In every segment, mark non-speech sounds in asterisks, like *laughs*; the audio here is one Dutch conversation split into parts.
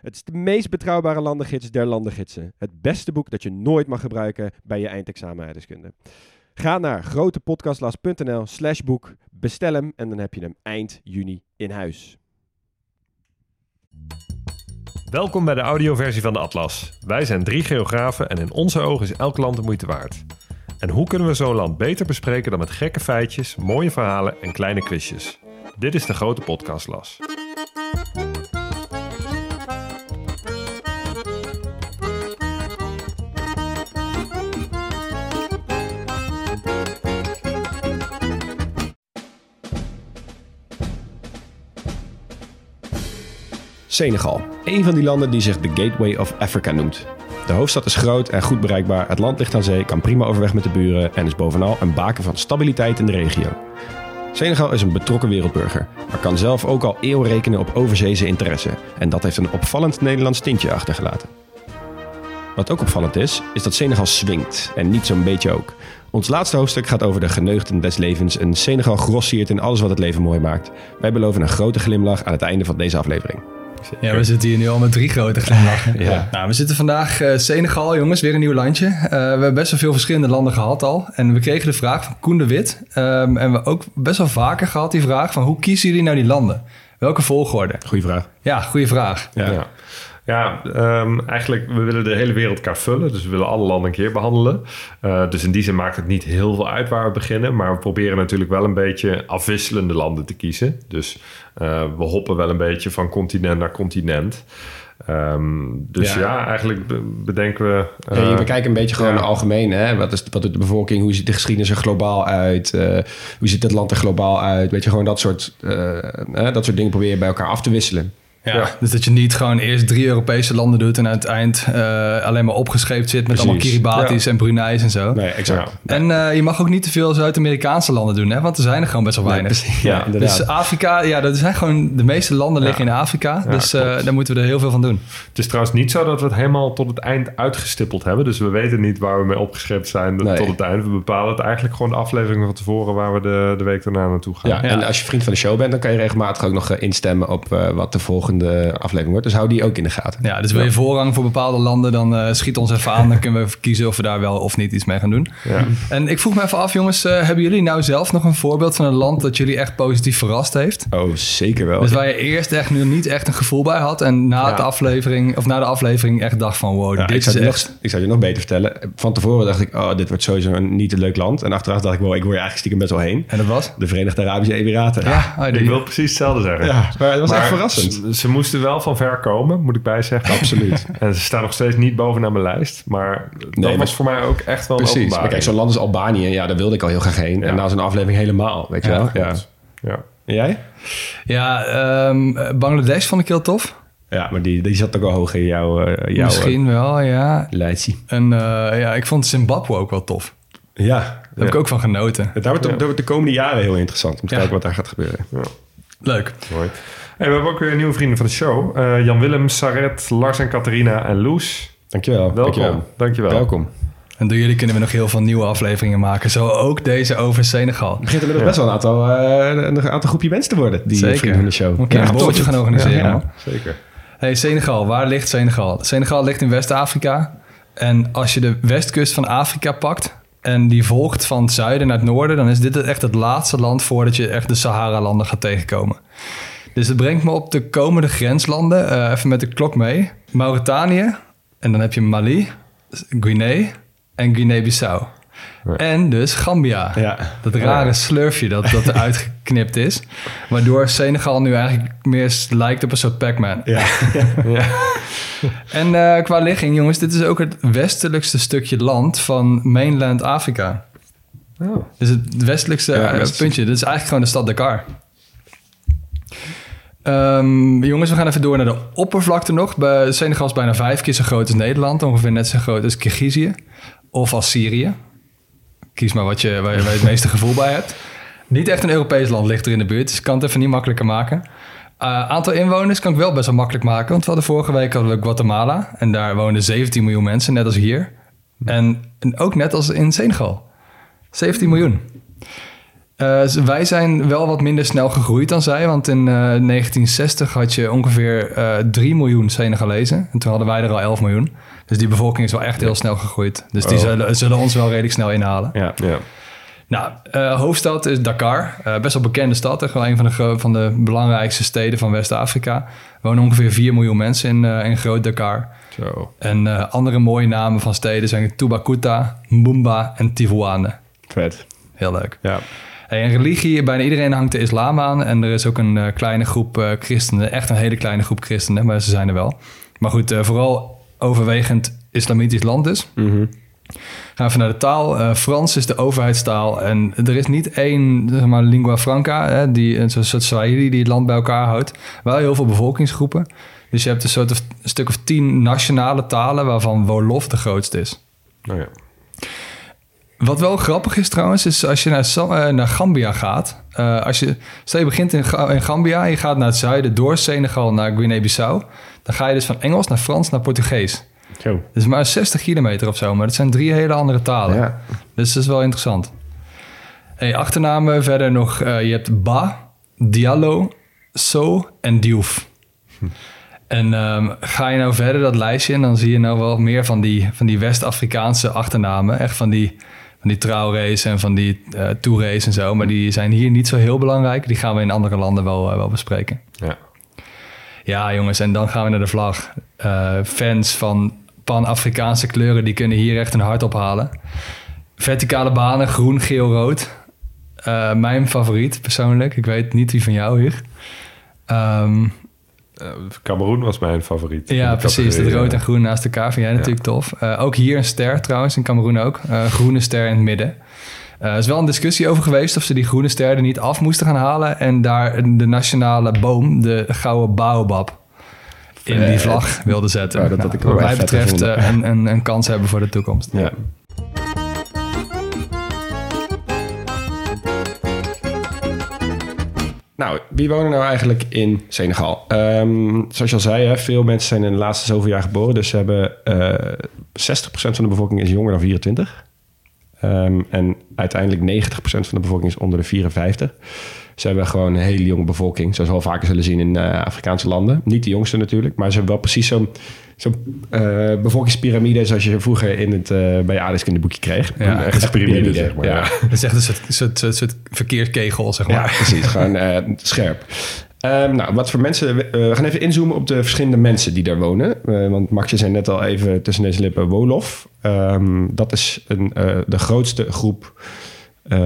Het is de meest betrouwbare landengids der landengidsen. Het beste boek dat je nooit mag gebruiken bij je eindexamen. Ga naar grotepodcastlas.nl slash boek, bestel hem en dan heb je hem eind juni in huis. Welkom bij de audioversie van de Atlas. Wij zijn drie geografen en in onze ogen is elk land de moeite waard. En hoe kunnen we zo'n land beter bespreken dan met gekke feitjes, mooie verhalen en kleine quizjes? Dit is de grote podcastlas. Senegal, een van die landen die zich de Gateway of Africa noemt. De hoofdstad is groot en goed bereikbaar, het land ligt aan zee, kan prima overweg met de buren en is bovenal een baken van stabiliteit in de regio. Senegal is een betrokken wereldburger, maar kan zelf ook al eeuwen rekenen op overzeese interesse. En dat heeft een opvallend Nederlands tintje achtergelaten. Wat ook opvallend is, is dat Senegal swingt. En niet zo'n beetje ook. Ons laatste hoofdstuk gaat over de geneugten des levens en Senegal grossiert in alles wat het leven mooi maakt. Wij beloven een grote glimlach aan het einde van deze aflevering. Ja, we zitten hier nu al met drie grote glimlachen. Ja. Nou, we zitten vandaag eh, Senegal, jongens, weer een nieuw landje. Eh, we hebben best wel veel verschillende landen gehad al. En we kregen de vraag van Koen de Wit. ehm, en we ook best wel vaker gehad die vraag van hoe kiezen jullie nou die landen? Welke volgorde? Goeie vraag. Ja, goede vraag. Ja. Ja, ja ehm, eigenlijk, we willen de hele wereldkaart vullen. Dus we willen alle landen een keer behandelen. Eh, dus in die zin maakt het niet heel veel uit waar we beginnen. Maar we proberen natuurlijk wel een beetje afwisselende landen te kiezen. Dus eh, we hoppen wel een beetje van continent naar continent. Ehm, dus Ja. ja, eigenlijk be- bedenken we... Ja, eh, we kijken een beetje gewoon ja. algemeen. Hè? Wat, is, wat doet de bevolking? Hoe ziet de geschiedenis er globaal uit? Eh, hoe ziet het land er globaal uit? Weet je, gewoon dat soort, dat soort dingen proberen bij elkaar af te wisselen. Ja, Ja. Dus dat je niet gewoon eerst drie Europese landen doet... en aan het eind eh, alleen maar opgescheept zit met Precies. allemaal Kiribatis en Brunei's en zo. Nee, exact. En eh, je mag ook niet te veel Zuid-Amerikaanse landen doen, hè? want er zijn er gewoon best wel weinig. Ja, inderdaad. Dus Afrika, ja, dat zijn gewoon de meeste landen liggen in Afrika. Ja, dus eh, daar moeten we er heel veel van doen. Het is trouwens niet zo dat we het helemaal tot het eind uitgestippeld hebben. Dus we weten niet waar we mee opgeschept zijn Nee. tot het eind. We bepalen het eigenlijk gewoon de afleveringen van tevoren waar we de, de week daarna naartoe gaan. Ja, en als je vriend van de show bent, dan kan je regelmatig ook nog instemmen op eh, wat de volgende aflevering wordt. Dus hou die ook in de gaten. Ja, dus wil je voorrang voor bepaalde landen, dan eh, schiet ons even aan. Dan kunnen we even kiezen of we daar wel of niet iets mee gaan doen. Ja. En ik vroeg me even af, jongens, eh, hebben jullie nou zelf nog een voorbeeld van een land dat jullie echt positief verrast heeft? Oh, zeker wel. Dus waar je eerst echt nu niet echt een gevoel bij had en na Ja. de aflevering of na de aflevering echt dacht van wow, Ja, dit ik, zou is je echt. nog, ik zou je nog beter vertellen. Van tevoren dacht ik, oh, dit wordt sowieso een niet een leuk land. En achteraf dacht ik, wow, ik word er eigenlijk stiekem best wel heen. En dat was? De Verenigde Arabische Emiraten. Ja, oh, die- Ik wil precies hetzelfde zeggen. Ja, maar het was echt verrassend. Ze, moesten wel van ver komen, moet ik bijzeggen. Absoluut. *laughs* En ze staan nog steeds niet bovenaan mijn lijst. Maar dat Nee, maar- was voor mij ook echt wel een Precies. Maar openbaring. kijk, zo'n land als Albanië, ja, daar wilde ik al heel graag heen. Ja. En na zo'n aflevering helemaal, weet je Ja, wel. Ja. Ja. En jij? Ja, ehm, Bangladesh vond ik heel tof. Ja, maar die, die zat ook wel hoog in jouw, eh, jouw Misschien wel, ja. eh, lijstje. En eh, ja, ik vond Zimbabwe ook wel tof. Daar Ja. heb ik ook van genoten. Dat wordt, de, dat wordt de komende jaren heel interessant om te Ja. kijken wat daar gaat gebeuren. Leuk. Mooi. Hey, we hebben ook weer nieuwe vrienden van de show. Eh, Jan Willem, Saret, Lars en Catharina en Loes. Dankjewel. Welkom. Dankjewel. Dankjewel. Welkom. En door jullie kunnen we nog heel veel nieuwe afleveringen maken. Zo ook deze over Senegal. Het begint inmiddels best wel een aantal, eh, een aantal groepje mensen te worden. Die Zeker. vrienden van de show. Kunnen een borreltje gaan organiseren, Ja, ja. man. Zeker. Hey, Senegal. Waar ligt Senegal? Senegal ligt in West-Afrika. En als je de westkust van Afrika pakt... en die volgt van het zuiden naar het noorden... dan is dit echt het laatste land... voordat je echt de Sahara-landen gaat tegenkomen. Dus dat brengt me op de komende grenslanden. eh, even met de klok mee. Mauritanië. En dan heb je Mali, Guinea en Guinea-Bissau. En dus Gambia. Ja. Dat rare slurfje dat, dat *laughs* eruit geknipt is. Waardoor Senegal nu eigenlijk meer lijkt op een soort Pac-Man. Ja. *laughs* *laughs* En eh, qua ligging, jongens, dit is ook het westelijkste stukje land van mainland Afrika. Oh. Dus het westelijkste Ja, eh, puntje, dit is eigenlijk gewoon de stad Dakar. Ehm, jongens, we gaan even door naar de oppervlakte nog. Bij Senegal is bijna vijf keer zo groot als Nederland. Ongeveer net zo groot als Kirgizië. Of als Syrië. Kies maar wat je, waar, je, waar je het meeste gevoel bij hebt. Niet echt een Europees land ligt er in de buurt. Dus ik kan het even niet makkelijker maken. Uh, aantal inwoners kan ik wel best wel makkelijk maken. Want we hadden vorige week hadden we Guatemala. En daar woonden 17 miljoen mensen, net als hier. En, en ook net als in Senegal. 17 miljoen. Uh, wij zijn wel wat minder snel gegroeid dan zij. Want in uh, 1960 had je ongeveer uh, 3 miljoen Senegalezen. En toen hadden wij er al 11 miljoen. Dus die bevolking is wel echt heel snel gegroeid. Dus die zullen, zullen ons wel redelijk snel inhalen. Ja, ja. Nou, uh, hoofdstad is Dakar. Uh, best wel bekende stad. Echt wel een van de, van de belangrijkste steden van West-Afrika. Er wonen ongeveer 4 miljoen mensen in, uh, in Groot Dakar. Zo. En andere mooie namen van steden zijn Tubacuta, Mbumba en Tivuane. Vet. Heel leuk. Ja. Hey, en religie, bijna iedereen hangt de islam aan. En er is ook een kleine groep christenen. Echt een hele kleine groep christenen, maar ze zijn er wel. Maar goed, vooral overwegend islamitisch land dus. Mm -hmm. Gaan we even naar de taal. Uh, Frans is de overheidstaal. En er is niet één zeg maar, lingua franca, hè, die, een soort Swahili die het land bij elkaar houdt. Wel heel veel bevolkingsgroepen. Dus je hebt een, soort of, een stuk of tien nationale talen, waarvan Wolof de grootste is. Oh ja. Wat wel grappig is trouwens, is als je naar, uh, naar Gambia gaat. Uh, als je, stel je begint in, in Gambia en je gaat naar het zuiden door Senegal naar Guinea-Bissau. Dan ga je dus van Engels naar Frans naar Portugees. Zo. Het is maar 60 kilometer of zo, maar dat zijn drie hele andere talen. Ja. Dus dat is wel interessant. Hey, achternamen verder nog, uh, je hebt Ba, Diallo, So en Diouf. Hm. En um, ga je nou verder dat lijstje en dan zie je nou wel meer van die, van die West-Afrikaanse achternamen. Echt van die, van die trouwrace en van die uh, toerace en zo. Maar die zijn hier niet zo heel belangrijk. Die gaan we in andere landen wel, uh, wel bespreken. Ja. Ja, jongens, en dan gaan we naar de vlag. Uh, fans van Pan-Afrikaanse kleuren, die kunnen hier echt een hart ophalen. Verticale banen, groen, geel, rood. Uh, mijn favoriet persoonlijk. Ik weet niet wie van jou hier. Um, Cameroen was mijn favoriet. Ja, precies. Dat rood en groen naast elkaar vind jij ja. natuurlijk tof. Uh, ook hier een ster trouwens, in Cameroen ook. groene ster in het midden. Er is wel een discussie over geweest of ze die groene ster er niet af moesten gaan halen. En daar de nationale boom, de gouden baobab, in die vlag wilden zetten. Dat nou, wat mij betreft uh, een, een, een, kans hebben voor de toekomst. Ja. Nou, wie wonen nou eigenlijk in Senegal? Um, zoals je al zei, hè, veel mensen zijn in de laatste zoveel jaar geboren. Dus ze hebben uh, 60% van de bevolking is jonger dan 24. Um, en uiteindelijk 90% van de bevolking is onder de 54. Ze hebben gewoon een hele jonge bevolking, zoals we al vaker zullen zien in uh, Afrikaanse landen. Niet de jongste natuurlijk, maar ze hebben wel precies zo'n zo, uh, bevolkingspyramide zoals je vroeger in het, uh, bij Alice in de boekje kreeg. Ja, echt een piramide, piramide, zeg maar. Ja. ja. Dat is echt een soort, soort, soort, soort verkeerskegel, zeg maar. Ja, precies. gewoon scherp. Um, nou, wat voor mensen... We gaan even inzoomen op de verschillende mensen die daar wonen. Uh, want Max, je zei net al even tussen deze lippen Wolof. Um, dat is een, uh, de grootste groep...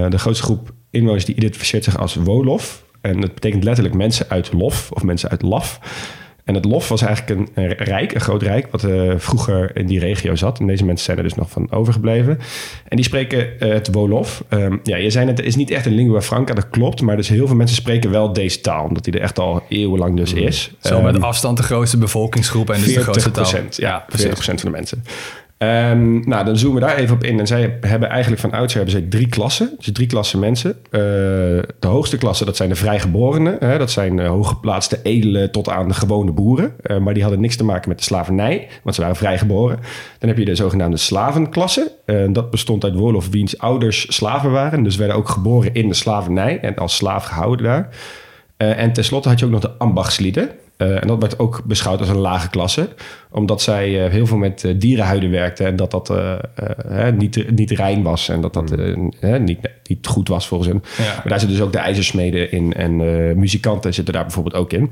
De grootste groep inwoners die identificeert zich als Wolof. En dat betekent letterlijk mensen uit Lof of mensen uit Laf. En het Lof was eigenlijk een, een rijk, een groot rijk, wat uh, vroeger in die regio zat. En deze mensen zijn er dus nog van overgebleven. En die spreken uh, het Wolof. Um, ja, je zei net, het is niet echt een lingua franca, dat klopt. Maar dus heel veel mensen spreken wel deze taal, omdat die er echt al eeuwenlang dus is. Zo met um, afstand de grootste bevolkingsgroep en dus de grootste taal. Ja, 40% van de mensen. Um, nou, dan zoomen we daar even op in. En zij hebben eigenlijk van oudsher hebben zij drie klassen. Dus drie klassen mensen. Uh, de hoogste klasse, dat zijn de vrijgeborenen. Hè? Dat zijn uh, hooggeplaatste edelen tot aan de gewone boeren. Uh, maar die hadden niks te maken met de slavernij, want ze waren vrijgeboren. Dan heb je de zogenaamde slavenklasse. dat bestond uit Wolof wiens ouders slaven waren. Dus werden ook geboren in de slavernij en als slaaf gehouden daar. en tenslotte had je ook nog de ambachtslieden. Uh, en dat werd ook beschouwd als een lage klasse, omdat zij uh, heel veel met uh, dierenhuiden werkten en dat dat niet, niet rein was en dat dat niet, niet goed was volgens hen. Ja. Maar daar zitten dus ook de ijzersmeden in en muzikanten zitten daar bijvoorbeeld ook in.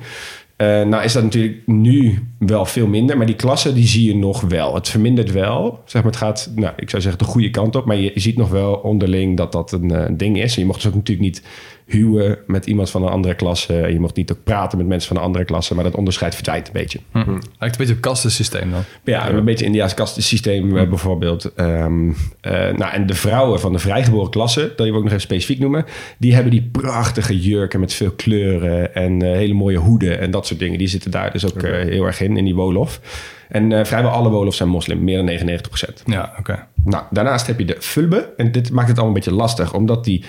nou is dat natuurlijk nu wel veel minder, maar die klasse die zie je nog wel. Het vermindert wel, zeg maar het gaat, nou, ik zou zeggen de goede kant op, maar je, je ziet nog wel onderling dat dat een ding is. En je mocht dus ook natuurlijk niet huwen met iemand van een andere klasse. En je mocht niet ook praten met mensen van een andere klasse. Maar dat onderscheid verdwijnt een beetje. Lijkt een beetje op kastensysteem dan. Ja, een beetje Indiaas kastensysteem eh, bijvoorbeeld. Ehm, eh, nou, en de vrouwen van de vrijgeboren klasse, dat wil ik nog even specifiek noemen, die hebben die prachtige jurken met veel kleuren en eh, hele mooie hoeden en dat soort dingen. Die zitten daar dus ook heel erg in, in die wolof. En eh, vrijwel alle wolofs zijn moslim, meer dan 99% Ja, oké. Nou, daarnaast heb je de fulbe. En dit maakt het allemaal een beetje lastig, omdat die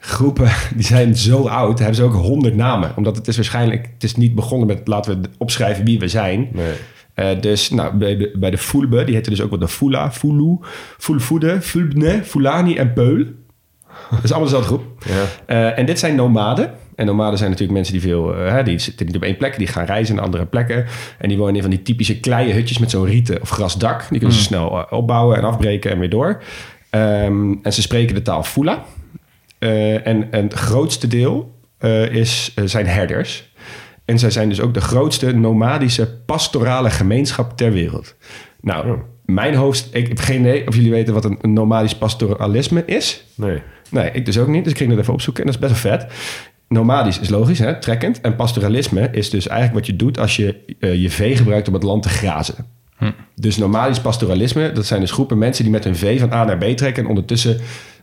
groepen, *laughs* die zijn zo oud, hebben ze ook honderd namen. Omdat het is waarschijnlijk, het is niet begonnen met laten we opschrijven wie we zijn. Nee. Eh, dus nou, bij, de, bij de Fulbe, die heette dus ook wel de Fula, Fulu, Fulfude, Fulbne, Fulani en Peul. Dat is allemaal dezelfde groep. *laughs* Ja. Eh, en dit zijn nomaden. En nomaden zijn natuurlijk mensen die veel, eh, die zitten niet op één plek, die gaan reizen naar andere plekken. En die wonen in van die typische kleie hutjes met zo'n rieten of grasdak. Die kunnen ze snel eh, opbouwen en afbreken en weer door. Ehm, en ze spreken de taal Fula. Eh, en, en het grootste deel eh, is, eh, zijn herders. En zij zijn dus ook de grootste nomadische pastorale gemeenschap ter wereld. Nou, mijn hoofd, ik heb geen idee of jullie weten wat een, een nomadisch pastoralisme is. Nee. Nee, ik dus ook niet. Dus ik ging dat even opzoeken en dat is best wel vet. Nomadisch is logisch, hè? trekkend. En pastoralisme is dus eigenlijk wat je doet als je je vee gebruikt om het land te grazen. Dus nomadisch pastoralisme, dat zijn dus groepen mensen die met hun vee van A naar B trekken... en ondertussen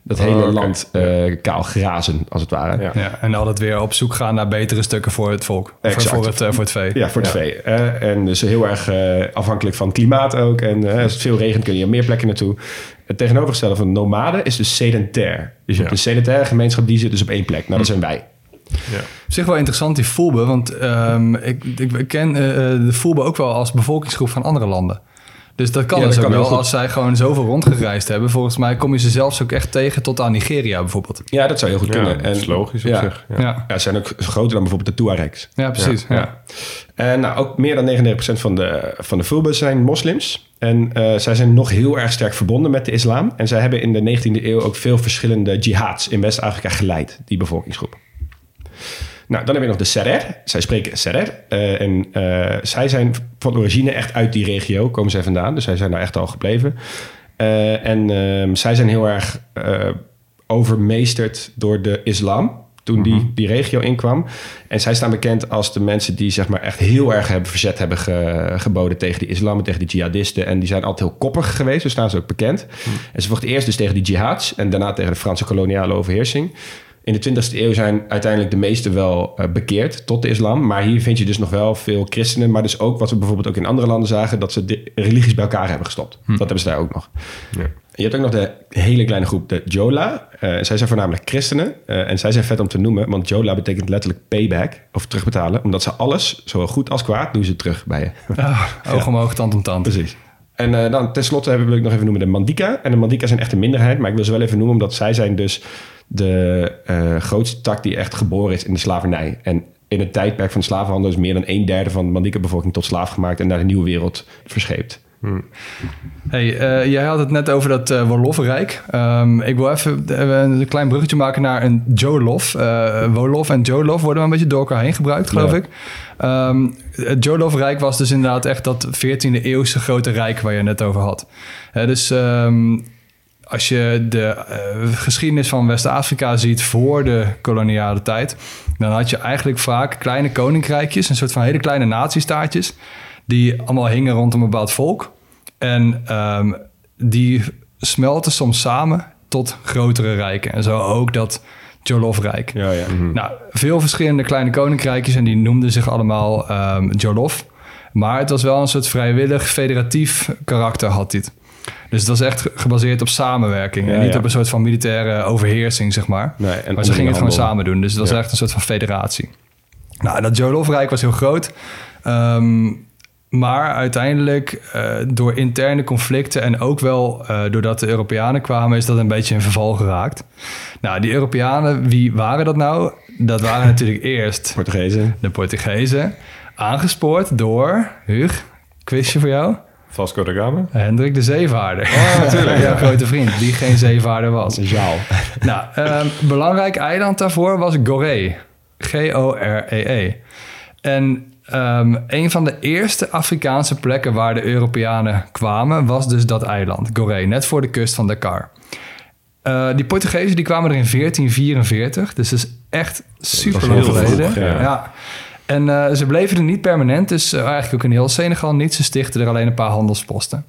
dat Oh, hele oké. land eh, kaal grazen, als het ware. Ja. Ja, en altijd weer op zoek gaan naar betere stukken voor het volk. Voor, Exact. voor, het, eh, voor het vee. Ja, voor het vee. Eh, en dus heel erg afhankelijk van het klimaat ook. En als het veel regent kun je meer plekken naartoe. Het tegenovergestelde van nomaden is dus sedentair. Dus je hebt een sedentaire gemeenschap die zit dus op één plek. Nou, dat zijn wij. Ja. Op zich wel interessant die Fulbe, want ehm, ik, ik ken de Fulbe ook wel als bevolkingsgroep van andere landen. Dus dat kan Ja, dus dat ook kan wel. goed. Als zij gewoon zoveel rondgereisd hebben, volgens mij kom je ze zelfs ook echt tegen tot aan Nigeria bijvoorbeeld. Ja, dat zou heel goed Ja, kunnen. dat is logisch op ja, zich. Ja. Ja, Ja, ze zijn ook groter dan bijvoorbeeld de Tuaregs. ja precies. Ja. Ja. En nou, ook meer dan 99% van de, van de Fulbes zijn moslims. En eh, zij zijn nog heel erg sterk verbonden met de islam. En zij hebben in de 19e eeuw ook veel verschillende jihads in West-Afrika geleid, die bevolkingsgroep. Nou, dan heb je nog de Serer. Zij spreken Serer. Eh, en eh, zij zijn van origine echt uit die regio, komen zij vandaan. Dus zij zijn daar echt al gebleven. Eh, en ehm, zij zijn heel erg overmeesterd door de islam toen die, die regio inkwam. En zij staan bekend als de mensen die zeg maar echt heel erg hebben verzet hebben ge- geboden tegen de islam en tegen de jihadisten. En die zijn altijd heel koppig geweest, zo staan ze ook bekend. En ze vochten eerst dus tegen die jihads en daarna tegen de Franse koloniale overheersing. In de 20e eeuw zijn uiteindelijk de meesten wel eh, bekeerd tot de islam. Maar hier vind je dus nog wel veel christenen. Maar dus ook wat we bijvoorbeeld ook in andere landen zagen... dat ze de religies bij elkaar hebben gestopt. Dat hebben ze daar ook nog. Ja. Je hebt ook nog de hele kleine groep, de Jola. Eh, zij zijn voornamelijk christenen. Eh, en zij zijn vet om te noemen, want Jola betekent letterlijk payback of terugbetalen. Omdat ze alles, zowel goed als kwaad, doen ze terug bij je. *laughs* Ah, oog om oog, tand om tand. Precies. En eh, dan tenslotte hebben- wil ik nog even noemen de Mandika. En de Mandika zijn echt een minderheid, maar ik wil ze wel even noemen omdat zij zijn dus de eh, grootste tak die echt geboren is in de slavernij. En in het tijdperk van de slavenhandel is meer dan een derde van de Mandika-bevolking tot slaaf gemaakt en naar de nieuwe wereld verscheept. Hey, eh, jij had het net over dat eh Wolof-rijk. Ehm, ik wil even een klein bruggetje maken naar een Jolof. Wolof en Jolof worden wel een beetje door elkaar heen gebruikt, geloof Ja. ik. Ehm, het Jolof-rijk was dus inderdaad echt dat 14e eeuwse grote rijk waar je het net over had. Dus ehm, als je de eh, geschiedenis van West-Afrika ziet voor de koloniale tijd, dan had je eigenlijk vaak kleine koninkrijkjes, een soort van hele kleine nazistaatjes, die allemaal hingen rondom een bepaald volk. En ehm, die smelten soms samen tot grotere rijken. En zo ook dat Jolof-rijk. Ja, ja. Nou, veel verschillende kleine koninkrijkjes en die noemden zich allemaal ehm, Jolof. Maar het was wel een soort vrijwillig federatief karakter had dit. Dus het was echt ge- gebaseerd op samenwerking. Ja, en niet ja. op een soort van militaire overheersing, zeg maar. Nee, en maar ze gingen het gewoon samen doen. Dus het was Ja. echt een soort van federatie. Nou, dat Jolof-rijk was heel groot. Ehm, maar uiteindelijk, eh, door interne conflicten en ook wel eh, doordat de Europeanen kwamen, is dat een beetje in verval geraakt. Nou, die Europeanen, wie waren dat nou? Dat waren *laughs* natuurlijk eerst Portugezen. de Portugezen, aangespoord door, Huug, quizje voor jou, Vasco da Gama? Hendrik de Zeevaarder. Oh, natuurlijk. Jouw *laughs* grote vriend, die geen zeevaarder was. Jaal. *laughs* Nou, ehm, belangrijk eiland daarvoor was Goree. G-O-R-E-E. En ehm, een van de eerste Afrikaanse plekken waar de Europeanen kwamen... was dus dat eiland, Goree, net voor de kust van Dakar. Eh, die Portugezen die kwamen er in 1444. Dus dat is echt super lang geleden. vroeg, ja. ja. En eh, ze bleven er niet permanent. Dus eh, eigenlijk ook in heel Senegal niet. Ze stichten er alleen een paar handelsposten.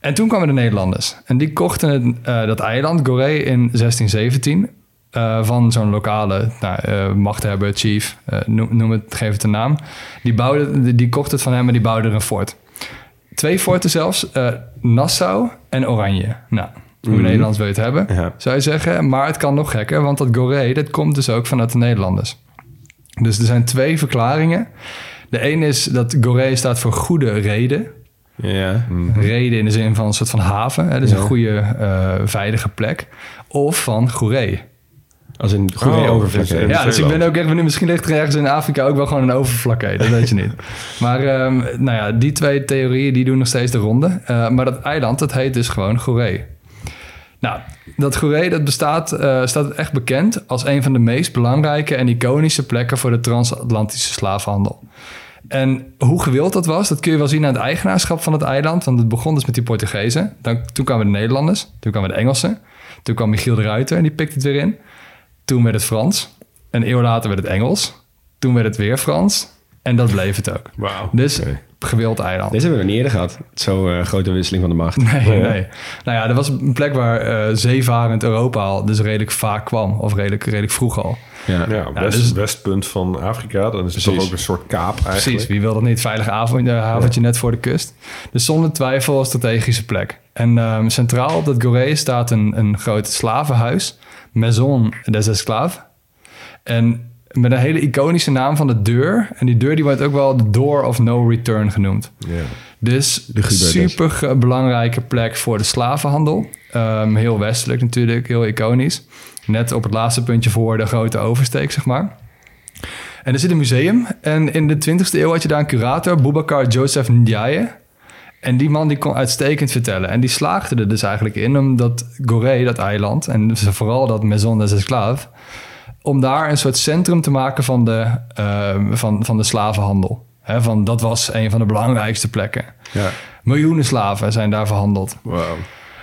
En toen kwamen de Nederlanders. En die kochten het, eh, dat eiland, Goree, in 1617... eh, van zo'n lokale nou, machthebber, chief, noem, noem het, geef het een naam. Die, bouwde, die, die kocht het van hem en die bouwde er een fort. Twee forten zelfs, Nassau en Oranje. Nou, hoe Nederlands wil je het hebben, Ja. zou je zeggen. Maar het kan nog gekker, want dat Goree, dat komt dus ook vanuit de Nederlanders. Dus er zijn twee verklaringen. De ene is dat Goree staat voor goede reden. Ja. Reden in de zin van een soort van haven. Hè, dus Ja. een goede, eh, veilige plek. Of van Goeree. Als een goede Oh, overvlak. dus, Ja, dus ik ben ook echt... Misschien ligt er ergens in Afrika ook wel gewoon een overvlakke. Dat weet je niet. *laughs* Maar ehm, nou ja, die twee theorieën die doen nog steeds de ronde. Eh, maar dat eiland, dat heet dus gewoon Goeree. Nou, dat Goeree dat bestaat, eh, staat echt bekend als een van de meest belangrijke en iconische plekken voor de transatlantische slavenhandel. En hoe gewild dat was, dat kun je wel zien aan het eigenaarschap van het eiland. Want het begon dus met die Portugezen. Dan, toen kwamen de Nederlanders, toen kwamen de Engelsen. Toen kwam Michiel de Ruiter en die pikte het weer in. Toen werd het Frans. Een eeuw later werd het Engels. Toen werd het weer Frans. En dat bleef het ook. Wauw. Dus. Gewild eiland. Deze hebben we niet eerder gehad. Zo'n eh, grote wisseling van de macht. Nee, nee. Nou ja, er was een plek waar eh zeevarend Europa al dus redelijk vaak kwam. Of redelijk, redelijk vroeg al. Ja. Ja, west, dus- westpunt van Afrika. Dan is het Precies. toch ook een soort kaap eigenlijk. Precies, wie wil dat niet? Veilig avond, uh, haventje net voor de kust. Dus zonder twijfel een strategische plek. En ehm, centraal op dat Goree staat een, een groot slavenhuis. Maison des Esclaves. En met een hele iconische naam van de deur. En die deur die wordt ook wel de Door of No Return genoemd. Dus Gubertus. super belangrijke plek voor de slavenhandel. Ehm, heel westelijk natuurlijk, heel iconisch. Net op het laatste puntje voor de grote oversteek, zeg maar. En er zit een museum. En in de 20e eeuw had je daar een curator, Boubacar Joseph Ndiaye. En die man die kon uitstekend vertellen. En die slaagde er dus eigenlijk in om dat Goree, dat eiland... en vooral dat Maison des Esclaves... om daar een soort centrum te maken van de, ehm, van, van de slavenhandel. Hè, van, dat was een van de belangrijkste plekken. Ja. Miljoenen slaven zijn daar verhandeld. Wow.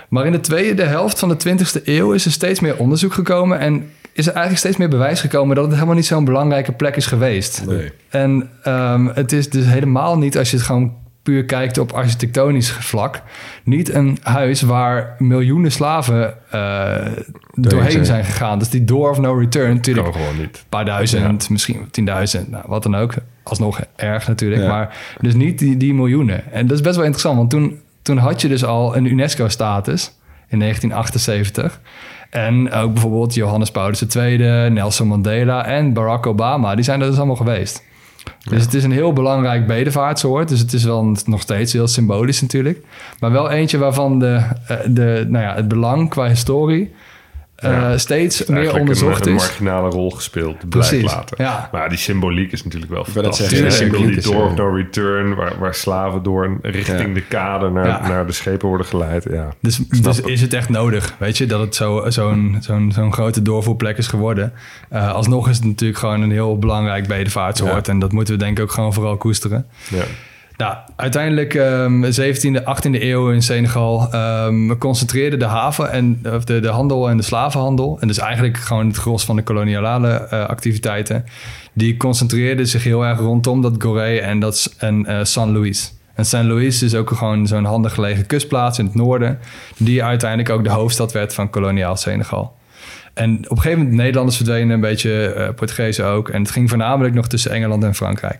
Maar in de tweede helft van de 20e eeuw is er steeds meer onderzoek gekomen... en is er eigenlijk steeds meer bewijs gekomen... dat het helemaal niet zo'n belangrijke plek is geweest. Nee. En ehm, het is dus helemaal niet, als je het gewoon puur kijkt op architectonisch vlak... niet een huis waar miljoenen slaven eh, doorheen zijn. zijn gegaan. Dus die door of no return natuurlijk... Kan gewoon niet. Een paar duizend, misschien tienduizend, nou, wat dan ook. Alsnog erg natuurlijk, Ja. maar dus niet die, die miljoenen. En dat is best wel interessant, want toen, toen had je dus al een UNESCO-status in 1978. En ook bijvoorbeeld Johannes Paulus II, Nelson Mandela en Barack Obama, die zijn er dus allemaal geweest. Dus het is een heel belangrijk bedevaartsoord. Dus het is wel nog steeds heel symbolisch natuurlijk. Maar wel eentje waarvan de, eh, de, nou ja, het belang qua historie Ja, steeds meer onderzocht een, een is. marginale rol gespeeld, blijkt Precies, later. ja. Maar die symboliek is natuurlijk wel wil dat fantastisch. zeggen, symboliek is, door of eh, no return, waar, waar slaven door richting Ja. de kade naar, Ja. naar de schepen worden geleid. Ja. Dus, dus het. is het echt nodig, weet je, dat het zo- zo'n zo'n zo'n grote doorvoerplek is geworden. Eh, alsnog is het natuurlijk gewoon een heel belangrijk bedevaartsoord. Ja. En dat moeten we denk ik ook gewoon vooral koesteren. Ja. Nou, uiteindelijk ehm 17e, 18e eeuw in Senegal ehm concentreerde de haven en of de, de handel en de slavenhandel. En dus eigenlijk gewoon het gros van de koloniale eh, activiteiten. Die concentreerden zich heel erg rondom dat Gorée en, dat, en eh, San Luis. En San Luis is ook gewoon zo'n handig gelegen kustplaats in het noorden. Die uiteindelijk ook de hoofdstad werd van koloniaal Senegal. En op een gegeven moment Nederlanders verdwenen, een beetje eh Portugezen ook. En het ging voornamelijk nog tussen Engeland en Frankrijk.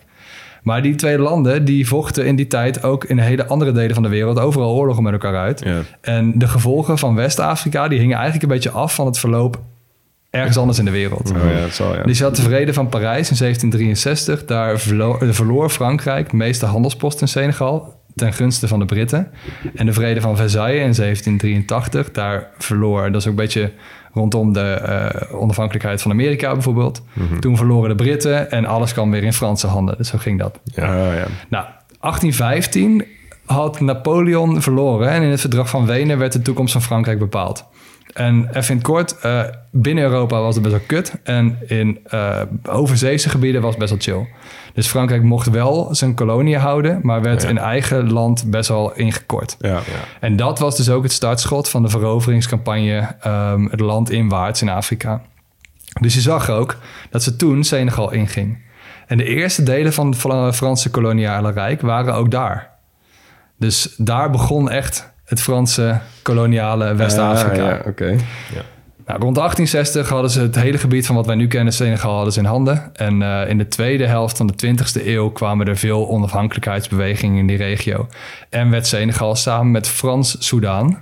Maar die twee landen die vochten in die tijd ook in hele andere delen van de wereld overal oorlogen met elkaar uit. Ja. En de gevolgen van West-Afrika die hingen eigenlijk een beetje af van het verloop ergens anders in de wereld. Oh ja, zal ja. Dus je had de Vrede van Parijs in 1763. Daar eh, verloor Frankrijk de meeste handelsposten in Senegal ten gunste van de Britten. En de Vrede van Versailles in 1783, daar verloor, dat is ook een beetje rondom de eh, onafhankelijkheid van Amerika bijvoorbeeld. Toen verloren de Britten en alles kwam weer in Franse handen. Dus zo ging dat. Ja. Oh, ja. Nou, 1815 had Napoleon verloren en in het verdrag van Wenen werd de toekomst van Frankrijk bepaald. En even in het kort, eh, binnen Europa was het best wel kut. En in uh, overzeese gebieden was het best wel chill. Dus Frankrijk mocht wel zijn koloniën houden, maar werd in eigen land best wel ingekort. Ja. En dat was dus ook het startschot van de veroveringscampagne um, het land inwaarts in Afrika. Dus je zag ook dat ze toen Senegal inging. En de eerste delen van het Franse koloniale rijk waren ook daar. Dus daar begon echt het Franse koloniale West-Afrika. ja, oké. Ja. Nou, rond 1860 hadden ze het hele gebied van wat wij nu kennen, Senegal, hadden ze in handen. En uh, in de tweede helft van de 20e eeuw kwamen er veel onafhankelijkheidsbewegingen in die regio. En werd Senegal samen met Frans-Soedan,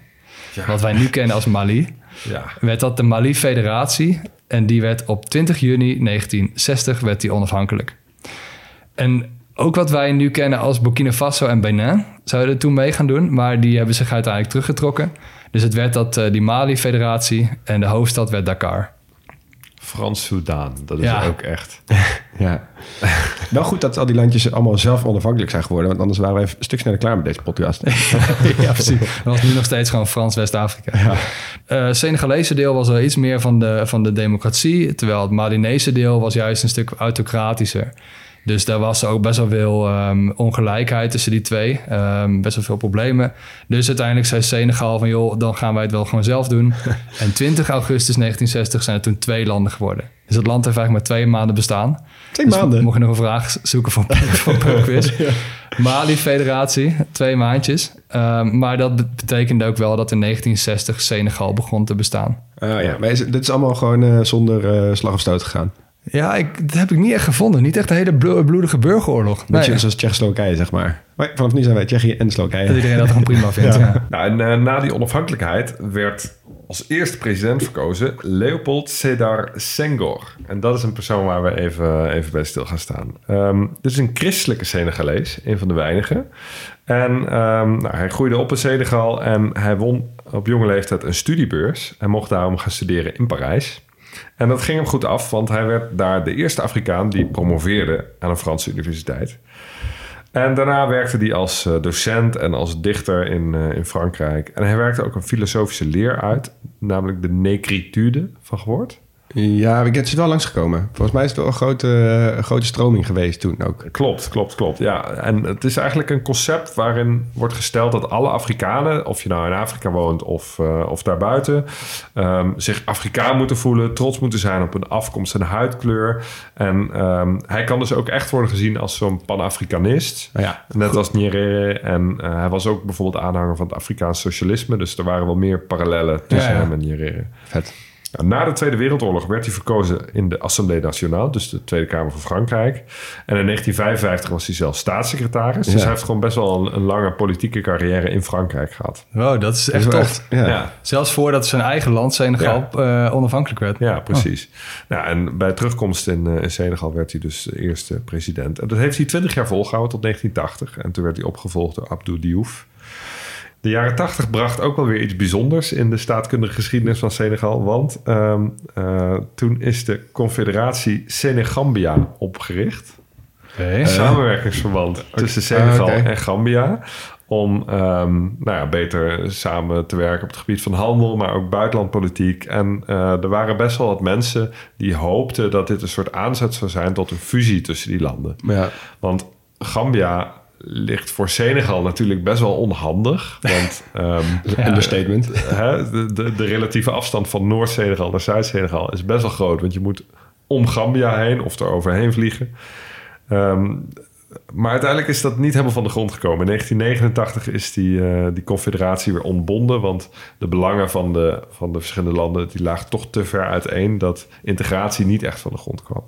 ja. wat wij nu kennen als Mali, ja. werd dat de Mali-federatie. En die werd op 20 juni 1960 werd die onafhankelijk. En ook wat wij nu kennen als Burkina Faso en Benin zouden toen mee gaan doen, maar die hebben zich uiteindelijk teruggetrokken. Dus het werd dat uh, die Mali-federatie en de hoofdstad werd Dakar. Frans-Soedan, dat is ook echt. *laughs* ja. Wel goed dat al die landjes allemaal zelf onafhankelijk zijn geworden, want anders waren we even een stuk sneller klaar met deze podcast. *laughs* ja, precies. Dat was nu nog steeds gewoon Frans-West-Afrika. Ja. Uh, Senegalese deel was wel iets meer van de, van de democratie, terwijl het Malinese deel was juist een stuk autocratischer. Dus daar was ook best wel veel um, ongelijkheid tussen die twee. Um, best wel veel problemen. Dus uiteindelijk zei Senegal van... joh, dan gaan wij het wel gewoon zelf doen. *laughs* en 20 augustus 1960 zijn er toen twee landen geworden. Dus het land heeft eigenlijk maar twee maanden bestaan. Twee dus maanden? Mocht je nog een vraag zoeken voor *laughs* ProQuiz. ja. Mali-federatie, twee maandjes. Um, maar dat betekende ook wel dat in 1960 Senegal begon te bestaan. Uh, ja, maar is, dit is allemaal gewoon uh, zonder uh, slag of stoot gegaan? Ja, ik, dat heb ik niet echt gevonden. Niet echt een hele bloedige burgeroorlog. Beetje nee. zoals Tsjechoslowakije, zeg maar. maar. Vanaf nu zijn wij Tsjechië en Slowakije. Dat iedereen dat gewoon prima vindt. ja. Nou, en uh, na die onafhankelijkheid werd als eerste president verkozen Leopold Sedar Senghor. En dat is een persoon waar we even, even bij stil gaan staan. Um, dit is een christelijke Senegalees, een van de weinigen. En um, nou, hij groeide op in Senegal en hij won op jonge leeftijd een studiebeurs. Hij mocht daarom gaan studeren in Parijs. En dat ging hem goed af, want hij werd daar de eerste Afrikaan die promoveerde aan een Franse universiteit. En daarna werkte hij als eh, docent en als dichter in, uh, in Frankrijk. En hij werkte ook een filosofische leer uit, namelijk de negritude van gehoord. Ja, ik het is wel langsgekomen. Volgens mij is het wel een grote, uh, grote stroming geweest toen ook. Klopt, klopt, klopt. Ja, en het is eigenlijk een concept waarin wordt gesteld dat alle Afrikanen, of je nou in Afrika woont of, uh, of daarbuiten, um, zich Afrikaan moeten voelen, trots moeten zijn op hun afkomst en huidkleur. En um, hij kan dus ook echt worden gezien als zo'n Pan-Afrikanist. Ja, net goed. als Nyerere. En uh, hij was ook bijvoorbeeld aanhanger van het Afrikaans socialisme. Dus er waren wel meer parallellen tussen ja, ja. hem en Nyerere. Vet. Nou, na de Tweede Wereldoorlog werd hij verkozen in de Assemblée Nationale, dus de Tweede Kamer van Frankrijk. En in 1955 was hij zelf staatssecretaris. Ja. Dus hij heeft gewoon best wel een, een, lange politieke carrière in Frankrijk gehad. Wow, dat is echt tof. Ja. Ja. Zelfs voordat zijn eigen land, Senegal, uh, onafhankelijk werd. Ja, precies. Oh. Nou, en bij terugkomst in, uh, in, Senegal werd hij dus de eerste president. En dat heeft hij 20 jaar volgehouden tot 1980. En toen werd hij opgevolgd door Abdou Diouf. De jaren 80 bracht ook wel weer iets bijzonders in de staatkundige geschiedenis van Senegal. Want um, uh, toen is de Confederatie Senegambia opgericht. Okay. Een samenwerkingsverband okay. tussen Senegal okay. en Gambia. Om um, nou ja, beter samen te werken op het gebied van handel, maar ook buitenlandpolitiek. En uh, er waren best wel wat mensen die hoopten dat dit een soort aanzet zou zijn tot een fusie tussen die landen. Ja. Want Gambia ligt voor Senegal natuurlijk best wel onhandig. Want *laughs* um, understatement. *laughs* Hè, de, de, de, relatieve afstand van Noord-Senegal naar Zuid-Senegal is best wel groot. Want je moet om Gambia heen of er overheen vliegen. Um, maar uiteindelijk is dat niet helemaal van de grond gekomen. In 1989 is die, uh, die confederatie weer ontbonden. Want de belangen van de, van de verschillende landen die lagen toch te ver uiteen... dat integratie niet echt van de grond kwam.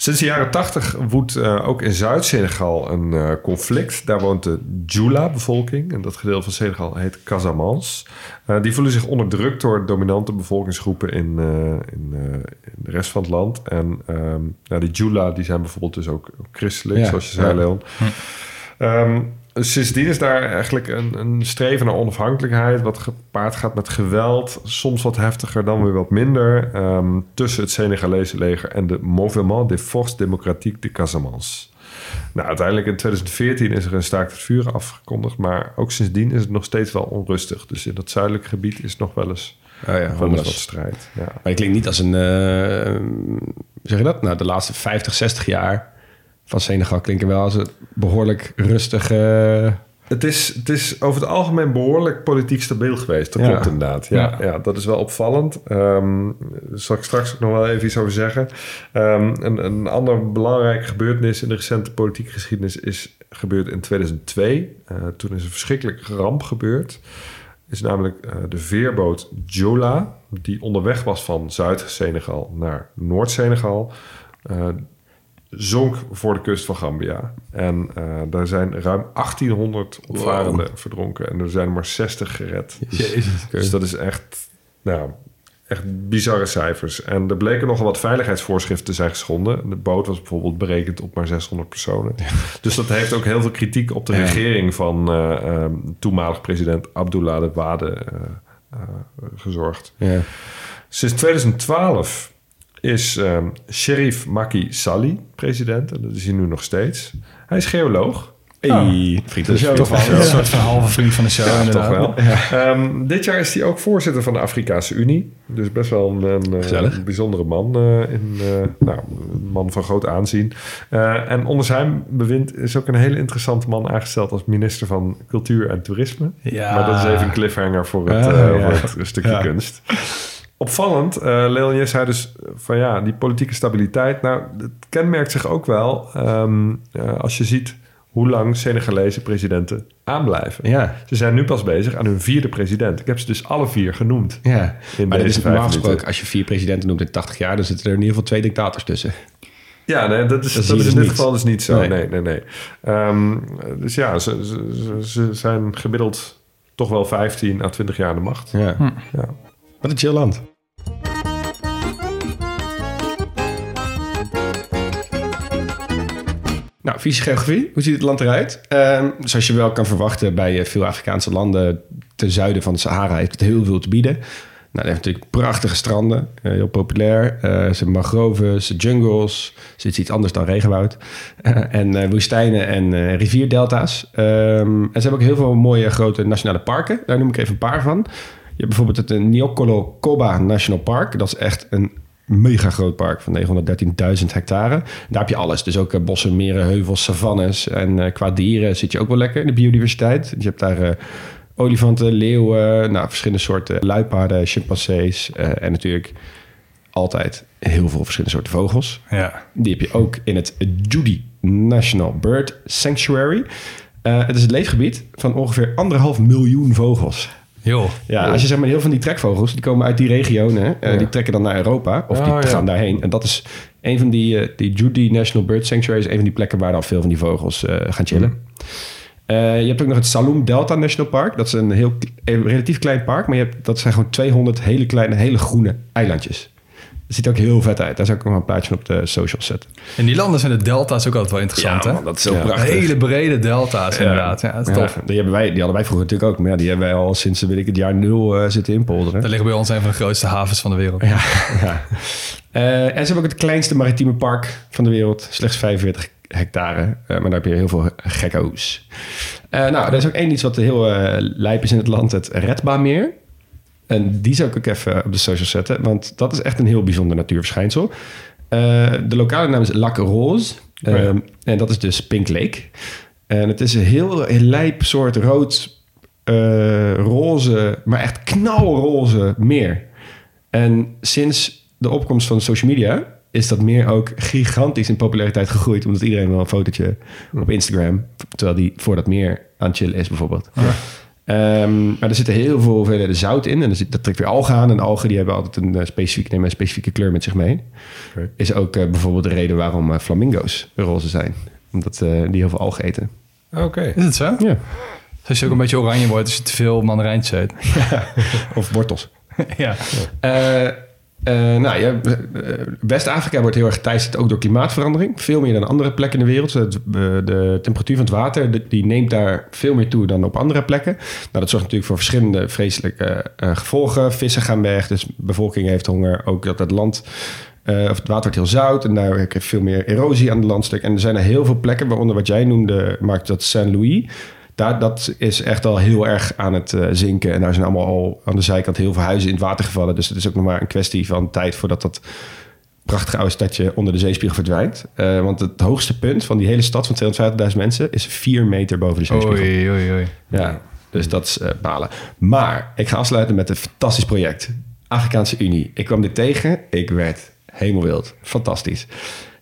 Sinds de jaren 80 woedt uh, ook in Zuid-Senegal een uh, conflict. Daar woont de Djoula-bevolking. En dat gedeelte van Senegal heet Casamance. Uh, die voelen zich onderdrukt door dominante bevolkingsgroepen in, in, in, de rest van het land. En um, nou, die Djoula die zijn bijvoorbeeld dus ook, christelijk, ja. zoals je zei, Leon. Hm. Um, sindsdien is daar eigenlijk een, een, streven naar onafhankelijkheid, wat gepaard gaat met geweld, soms wat heftiger, dan weer wat minder, um, tussen het Senegalese leger en de Mouvement des Forces Démocratiques de Casamance. Nou, uiteindelijk in 2014 is er een staakt het vuren afgekondigd. Maar ook sindsdien is het nog steeds wel onrustig. Dus in dat zuidelijke gebied is nog wel eens, Oh ja, wel eens wat strijd. Ja. Maar het klinkt niet als een... hoe zeg je dat? Nou, de laatste 50, 60 jaar van Senegal klinken wel als een behoorlijk rustige... Het is, het is over het algemeen behoorlijk politiek stabiel geweest. Dat Ja. klopt inderdaad. Ja, Ja. ja. dat is wel opvallend. Ehm daar zal ik straks ook nog wel even iets over zeggen. Ehm, een, een andere belangrijke gebeurtenis in de recente politieke geschiedenis is gebeurd in 2002. Eh, toen is een verschrikkelijke ramp gebeurd. Is namelijk eh, de veerboot Jola, die onderweg was van Zuid-Senegal naar Noord-Senegal. eh, zonk voor de kust van Gambia. En eh, daar zijn ruim 1800 opvarenden verdronken. En er zijn er maar 60 gered. Dus dat is echt, nou, echt bizarre cijfers. En er bleken nogal wat veiligheidsvoorschriften te zijn geschonden. De boot was bijvoorbeeld berekend op maar 600 personen. Dus dat heeft ook heel veel kritiek op de Ja. regering van eh, ehm, toenmalig president Abdullah de Wade eh, gezorgd. Ja. Sinds 2012 is ehm Sherif Maki Sali president. En dat is hij nu nog steeds. Hij is geoloog. Hey, vriend van de show. Toch wel. Een soort van halve vriend van de show. Ja, inderdaad. toch wel. Ehm, dit jaar is hij ook voorzitter van de Afrikaanse Unie. Dus best wel een, een, eh, een bijzondere man. eh, in, eh, nou, een man van groot aanzien. En onder zijn bewind is ook een hele interessante man aangesteld als minister van Cultuur en Toerisme. Ja. Maar dat is even een cliffhanger voor het, Ah, ja. voor het stukje kunst. Opvallend, eh Leon, je zei dus van ja, die politieke stabiliteit. Nou, het kenmerkt zich ook wel ehm, eh, als je ziet hoe lang Senegalese presidenten aanblijven. Ja, Ze zijn nu pas bezig aan hun vierde president. Ik heb ze dus alle vier genoemd. ja. In maar dat deze is normaal gesproken, als je vier presidenten noemt in 80 jaar... dan zitten er in ieder geval twee dictators tussen. Ja, nee, dat is, Dat dat zie je is dus in dit niet. geval dus niet zo. Nee. Nee, nee, nee. Ehm, dus ja, ze, ze, ze- ze zijn gemiddeld toch wel 15 à 20 jaar aan de macht. Ja. Ja. Wat een chill land. Nou, geografie. Hoe ziet het land eruit? Ehm, zoals je wel kan verwachten bij eh, veel Afrikaanse landen ten zuiden van de Sahara heeft het heel veel te bieden. Nou, het heeft natuurlijk prachtige stranden, eh, heel populair. Eh, ze hebben mangroves, jungles, ze is iets anders dan regenwoud. En woestijnen en rivierdelta's. Ehm, en ze hebben ook heel veel mooie grote nationale parken. Daar noem ik even een paar van. Je hebt bijvoorbeeld het Nyokolo Koba National Park. Dat is echt een mega groot park van 913.000 hectare. Daar heb je alles. Dus ook eh, bossen, meren, heuvels, savannes. En eh, qua dieren zit je ook wel lekker in de biodiversiteit. Je hebt daar eh, olifanten, leeuwen, nou, verschillende soorten luipaarden, chimpansees. en natuurlijk altijd heel veel verschillende soorten vogels. Ja. Die heb je ook in het Judy National Bird Sanctuary. Het is het leefgebied van ongeveer anderhalf miljoen vogels. Ja, als je zeg maar heel veel van die trekvogels, die komen uit die regionen, eh, Ja. die trekken dan naar Europa of die Oh, gaan daarheen. En dat is een van die, eh, die Judy National Bird Sanctuary, is een van die plekken waar dan veel van die vogels eh, gaan chillen. Eh, je hebt ook nog het Saloum Delta National Park. Dat is een heel een relatief klein park, maar je hebt, dat zijn gewoon 200 hele kleine, hele groene eilandjes. Het ziet er ook heel vet uit. Daar zou ik nog wel een plaatje op de socials zetten. In die landen zijn de delta's ook altijd wel interessant, hè? dat is zo Ja. Hele brede delta's, inderdaad. Ja, dat is Ja, tof. die, hebben wij, die hadden wij vroeger natuurlijk ook. Maar ja, die hebben wij al sinds weet ik, het jaar nul eh, zitten inpolderen. Dat ligt bij ons een van de grootste havens van de wereld. Ja, *laughs* ja. Eh, en ze hebben ook het kleinste maritieme park van de wereld. Slechts 45 hectare. Eh, maar daar heb je heel veel gekko's. Eh, nou, er is ook één iets wat heel lijp is in het land. Het Redbaanmeer. En die zou ik ook even op de social zetten. Want dat is echt een heel bijzonder natuurverschijnsel. Eh, de lokale naam is Lac Rose. Oh ja. Ehm, en dat is dus Pink Lake. En het is een heel, heel lijp soort rood, eh, roze, maar echt knalroze meer. En sinds de opkomst van social media is dat meer ook gigantisch in populariteit gegroeid. Omdat iedereen wel een fotootje op Instagram, terwijl die voor dat meer aan het chillen is bijvoorbeeld. Ehm, maar er zitten heel veel hoeveelheden zout in. En er zit, dat trekt weer algen aan. En algen die hebben altijd een eh, specifieke, nemen een specifieke kleur met zich mee. Is ook eh, bijvoorbeeld de reden waarom eh, flamingo's roze zijn. Omdat die heel veel algen eten. Oké. Is het zo? Ja. Dus als je ook een beetje oranje wordt als je te veel mandarijntjes eet. *laughs* Of wortels. *laughs* ja. Eh, nou ja, eh, West-Afrika wordt heel erg geteisterd ook door klimaatverandering. Veel meer dan andere plekken in de wereld. De temperatuur van het water die neemt daar veel meer toe dan op andere plekken. Nou, dat zorgt natuurlijk voor verschillende vreselijke eh, gevolgen. Vissen gaan weg, dus de bevolking heeft honger. Ook dat het land of het water wordt heel zout en daar krijg je veel meer erosie aan het landstuk. En er zijn er heel veel plekken, waaronder wat jij noemde, Mark, dat Saint-Louis. Daar, dat is echt al heel erg aan het eh, zinken. En daar zijn allemaal al aan de zijkant heel veel huizen in het water gevallen. Dus het is ook nog maar een kwestie van tijd voordat dat prachtige oude stadje onder de zeespiegel verdwijnt. Eh, want het hoogste punt van die hele stad van 250.000 mensen is 4 meter boven de zeespiegel. Oei, oei, oei. Ja, dus dat is eh, balen. Maar ik ga afsluiten met een fantastisch project. Afrikaanse Unie. Ik kwam dit tegen. Ik werd helemaal wild. Fantastisch.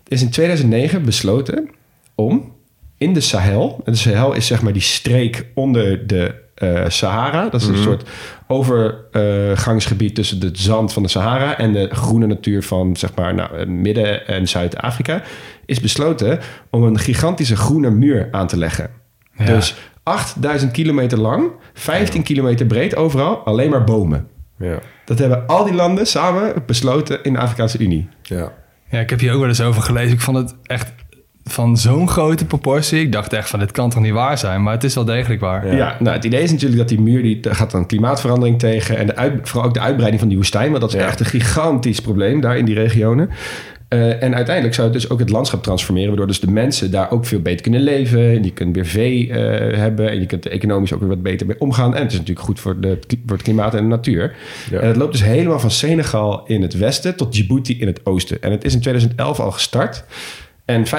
Het is in 2009 besloten om in de Sahel... En de Sahel is zeg maar die streek onder de eh, Sahara. Dat is een soort overgangsgebied tussen het zand van de Sahara... en de groene natuur van zeg maar nou, Midden- en Zuid-Afrika. Is besloten om een gigantische groene muur aan te leggen. Ja. Dus 8000 kilometer lang, 15 kilometer breed overal, alleen maar bomen. Ja. Dat hebben al die landen samen besloten in de Afrikaanse Unie. Ja. Ja, ik heb hier ook wel eens over gelezen. Ik vond het echt van zo'n grote proportie. Ik dacht echt van, dit kan toch niet waar zijn? Maar het is wel degelijk waar. Ja. nou, het idee is natuurlijk dat die muur die daar gaat dan klimaatverandering tegen en de uit, vooral ook de uitbreiding van die woestijn, want dat is Ja. echt een gigantisch probleem daar in die regionen. Eh, en uiteindelijk zou het dus ook het landschap transformeren, waardoor dus de mensen daar ook veel beter kunnen leven. En je kunt weer vee eh, hebben en je kunt er economisch ook weer wat beter mee omgaan. En het is natuurlijk goed voor, de, voor het klimaat en de natuur. Ja. En het loopt dus helemaal van Senegal in het westen tot Djibouti in het oosten. En het is in 2011 al gestart. En 15%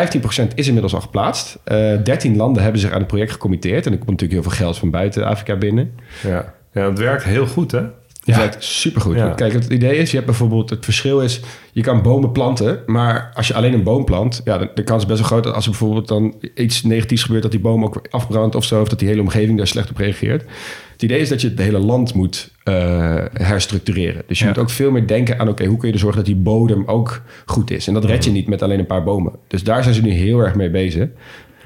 is inmiddels al geplaatst. Eh 13 landen hebben zich aan het project gecommitteerd. En er komt natuurlijk heel veel geld van buiten Afrika binnen. Ja. ja, het werkt heel goed, hè? Het Ja. werkt supergoed. Ja. Kijk, het idee is, je hebt bijvoorbeeld... Het verschil is, je kan bomen planten... maar als je alleen een boom plant... ja, de, de kans is best wel groot dat als er bijvoorbeeld dan iets negatiefs gebeurt... dat die boom ook afbrandt of zo... of dat die hele omgeving daar slecht op reageert. Het idee is dat je het hele land moet eh, herstructureren. Dus je Ja. moet ook veel meer denken aan... oké, hoe kun je er zorgen dat die bodem ook goed is? En dat red je niet met alleen een paar bomen. Dus daar zijn ze nu heel erg mee bezig.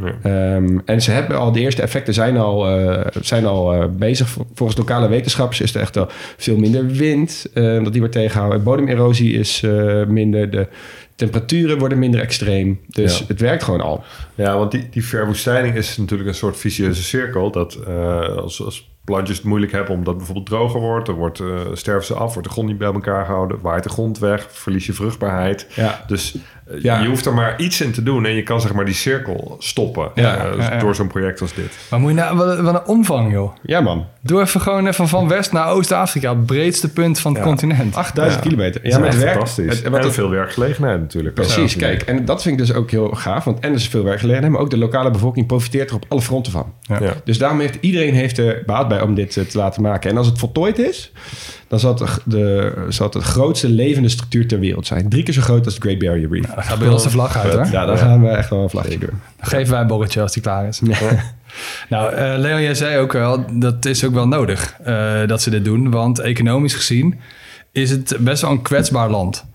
Ja. Ehm, en ze hebben al, de eerste effecten zijn al, eh, zijn al eh, bezig. Vol- Volgens lokale wetenschappers is er echt wel veel minder wind. dat die wordt tegengehouden. Bodemerosie is minder. De temperaturen worden minder extreem. Dus Ja. het werkt gewoon al. Ja, want die, die verwoestijning is natuurlijk een soort vicieuze cirkel. Dat als, als plantjes het moeilijk hebben omdat het bijvoorbeeld droger wordt... dan wordt, eh, sterven ze af, wordt de grond niet bij elkaar gehouden... waait de grond weg, verlies je vruchtbaarheid. Ja. Dus Ja. je hoeft er maar iets in te doen... en je kan zeg maar die cirkel stoppen Ja, eh, ja, ja. door zo'n project als dit. Maar moet je nou, wat, wat een omvang, joh. Ja, man. Doe even gewoon even van West naar Oost-Afrika. Het breedste punt van het Ja. continent. 8000 Ja. kilometer. Ja, maar het werkt. fantastisch. Het- wat en het- veel werkgelegenheid natuurlijk. Precies, kijk. En dat vind ik dus ook heel gaaf. Want en er is veel werkgelegenheid, maar ook de lokale bevolking profiteert er op alle fronten van. Ja. Dus daarom heeft iedereen heeft er baat bij om dit eh, te laten maken. En als het voltooid is, dan zal het de, de, zal het de grootste levende structuur ter wereld zijn. Drie keer zo groot als de Great Barrier Reef. Dan gaat bij ons de vlag uit, hoor. Ja, dan gaan we echt wel een vlagje doen. Dan geven wij een borreltje als die klaar is. Nou, eh Leon, jij zei ook wel, dat is ook wel nodig eh, dat ze dit doen. Want economisch gezien is het best wel een kwetsbaar land.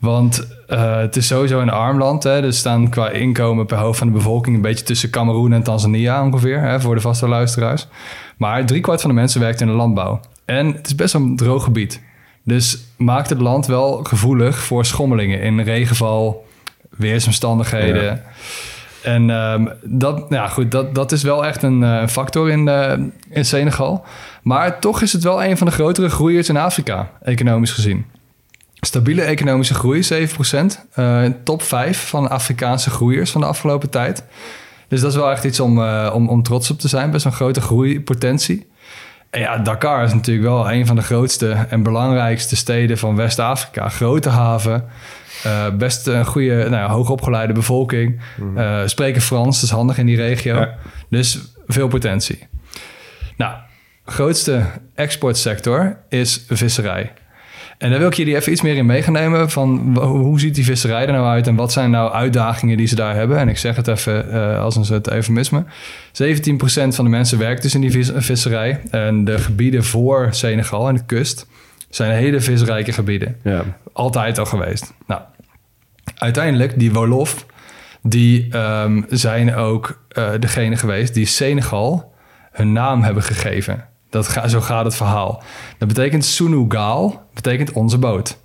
Want eh, het is sowieso een arm land. Hè? Er staan qua inkomen per hoofd van de bevolking... een beetje tussen Cameroen en Tanzania ongeveer... Hè, voor de vaste luisteraars. Maar driekwart van de mensen werkt in de landbouw. En het is best een droog gebied. Dus maakt het land wel gevoelig voor schommelingen... in regenval, weersomstandigheden... Ja. En ehm, dat, nou ja, goed, dat, dat is wel echt een eh, factor in, eh, in Senegal. Maar toch is het wel een van de grotere groeiers in Afrika, economisch gezien. Stabiele economische groei, 7%. eh top 5 van Afrikaanse groeiers van de afgelopen tijd. Dus dat is wel echt iets om, om, om trots op te zijn. Best een grote groeipotentie. Ja, Dakar is natuurlijk wel een van de grootste en belangrijkste steden van West-Afrika. Grote haven, eh, best een goede, nou ja, hoogopgeleide bevolking. Eh, spreken Frans, dat is handig in die regio. Ja. Dus veel potentie. Nou, grootste exportsector is visserij. En daar wil ik jullie even iets meer in meegenemen van hoe ziet die visserij er nou uit en wat zijn nou uitdagingen die ze daar hebben. En ik zeg het even eh, als een soort eufemisme. 17% van de mensen werkt dus in die vis- visserij. En de gebieden voor Senegal en de kust zijn hele visrijke gebieden. Ja. Altijd al geweest. Nou, uiteindelijk, die Wolof, die ehm, zijn ook eh, degene geweest die Senegal hun naam hebben gegeven. Dat ga, zo gaat het verhaal. Dat betekent Sunugal, betekent onze boot.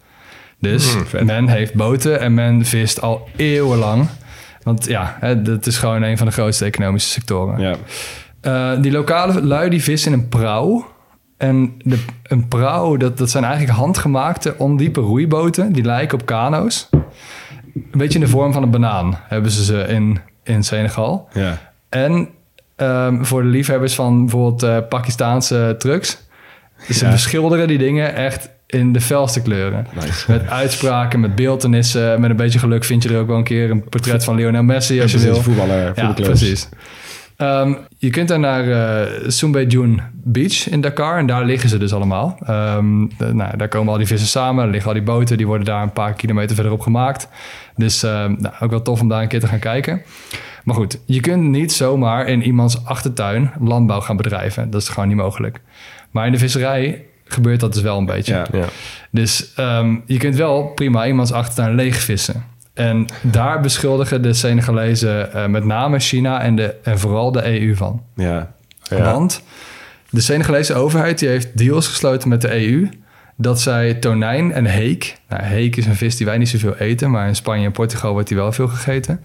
Dus men heeft boten en men vist al eeuwenlang. Want ja, hè, dat is gewoon een van de grootste economische sectoren. Ja. Eh, die lokale lui die vissen in een prauw. En de, een prauw, dat, dat zijn eigenlijk handgemaakte ondiepe roeiboten. Die lijken op kano's. een beetje in de vorm van een banaan hebben ze ze in, in Senegal. Ja. En ehm, voor de liefhebbers van bijvoorbeeld eh, Pakistaanse trucks. Dus ze beschilderen die dingen echt in de felste kleuren. Nice. Met uitspraken, met beeldenissen. Met een beetje geluk vind je er ook wel een keer een portret van Lionel Messi als je wil. voetballer, Ja, precies. Ehm, je kunt daar naar Soumbedioun Beach in Dakar en daar liggen ze dus allemaal. Ehm, de- nou, daar komen al die vissen samen, er liggen al die boten, die worden daar een paar kilometer verderop gemaakt. Dus nou, ook wel tof om daar een keer te gaan kijken. Maar goed, je kunt niet zomaar in iemands achtertuin landbouw gaan bedrijven. Dat is gewoon niet mogelijk. Maar in de visserij gebeurt dat dus wel een beetje. Ja. Ja. Dus ehm, je kunt wel prima iemands achtertuin leegvissen. En daar beschuldigen de Senegalezen eh, met name China en, de, en vooral de EU van. Ja. Ja. Want de Senegalese overheid die heeft deals gesloten met de EU... dat zij tonijn en heek... Nou, heek is een vis die wij niet zoveel eten... maar in Spanje en Portugal wordt die wel veel gegeten.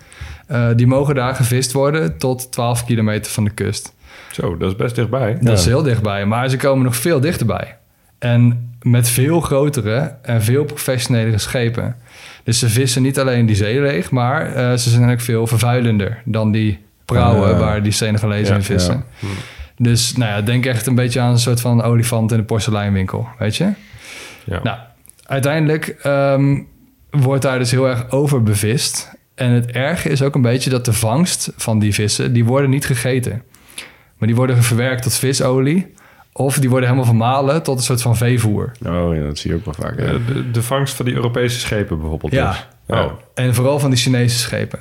eh, die mogen daar gevist worden tot 12 kilometer van de kust. Zo, dat is best dichtbij. Dat is heel dichtbij, maar ze komen nog veel dichterbij. En met veel grotere en veel professionelere schepen. Dus ze vissen niet alleen die zee leeg, maar eh, ze zijn ook veel vervuilender dan die prauwen Ah. waar die Senegalezen Ja, in vissen. Dus nou ja, denk echt een beetje aan een soort van olifant in een porseleinwinkel, weet je? Ja. Nou, uiteindelijk ehm, wordt daar dus heel erg overbevist. En het erge is ook een beetje dat de vangst van die vissen, die worden niet gegeten. Maar die worden verwerkt tot visolie. Of die worden helemaal vermalen tot een soort van veevoer. Oh ja, dat zie je ook wel vaak. ja. Eh, de, de vangst van die Europese schepen bijvoorbeeld. Ja. dus. Oh, En vooral van die Chinese schepen.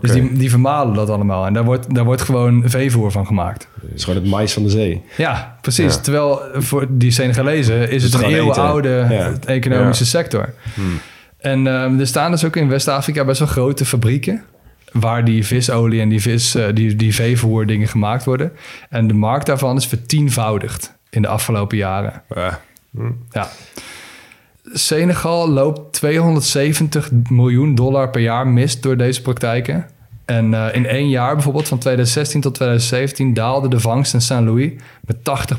Dus die, die vermalen dat allemaal. En daar wordt, daar wordt gewoon veevoer van gemaakt. Het is gewoon het mais van de zee. Ja, precies. Ja. Terwijl voor die Senegalezen is het, het een eeuwenoude Ja. economische Ja. sector. En ehm, er staan dus ook in West-Afrika best wel grote fabrieken... waar die visolie en die, vis, eh, die, die veevoer dingen gemaakt worden. En de markt daarvan is vertienvoudigd in de afgelopen jaren. Ja. Ja. Senegal loopt 270 miljoen dollar per jaar mis door deze praktijken. En eh, in één jaar, bijvoorbeeld van 2016 tot 2017, daalde de vangst in Saint-Louis met 80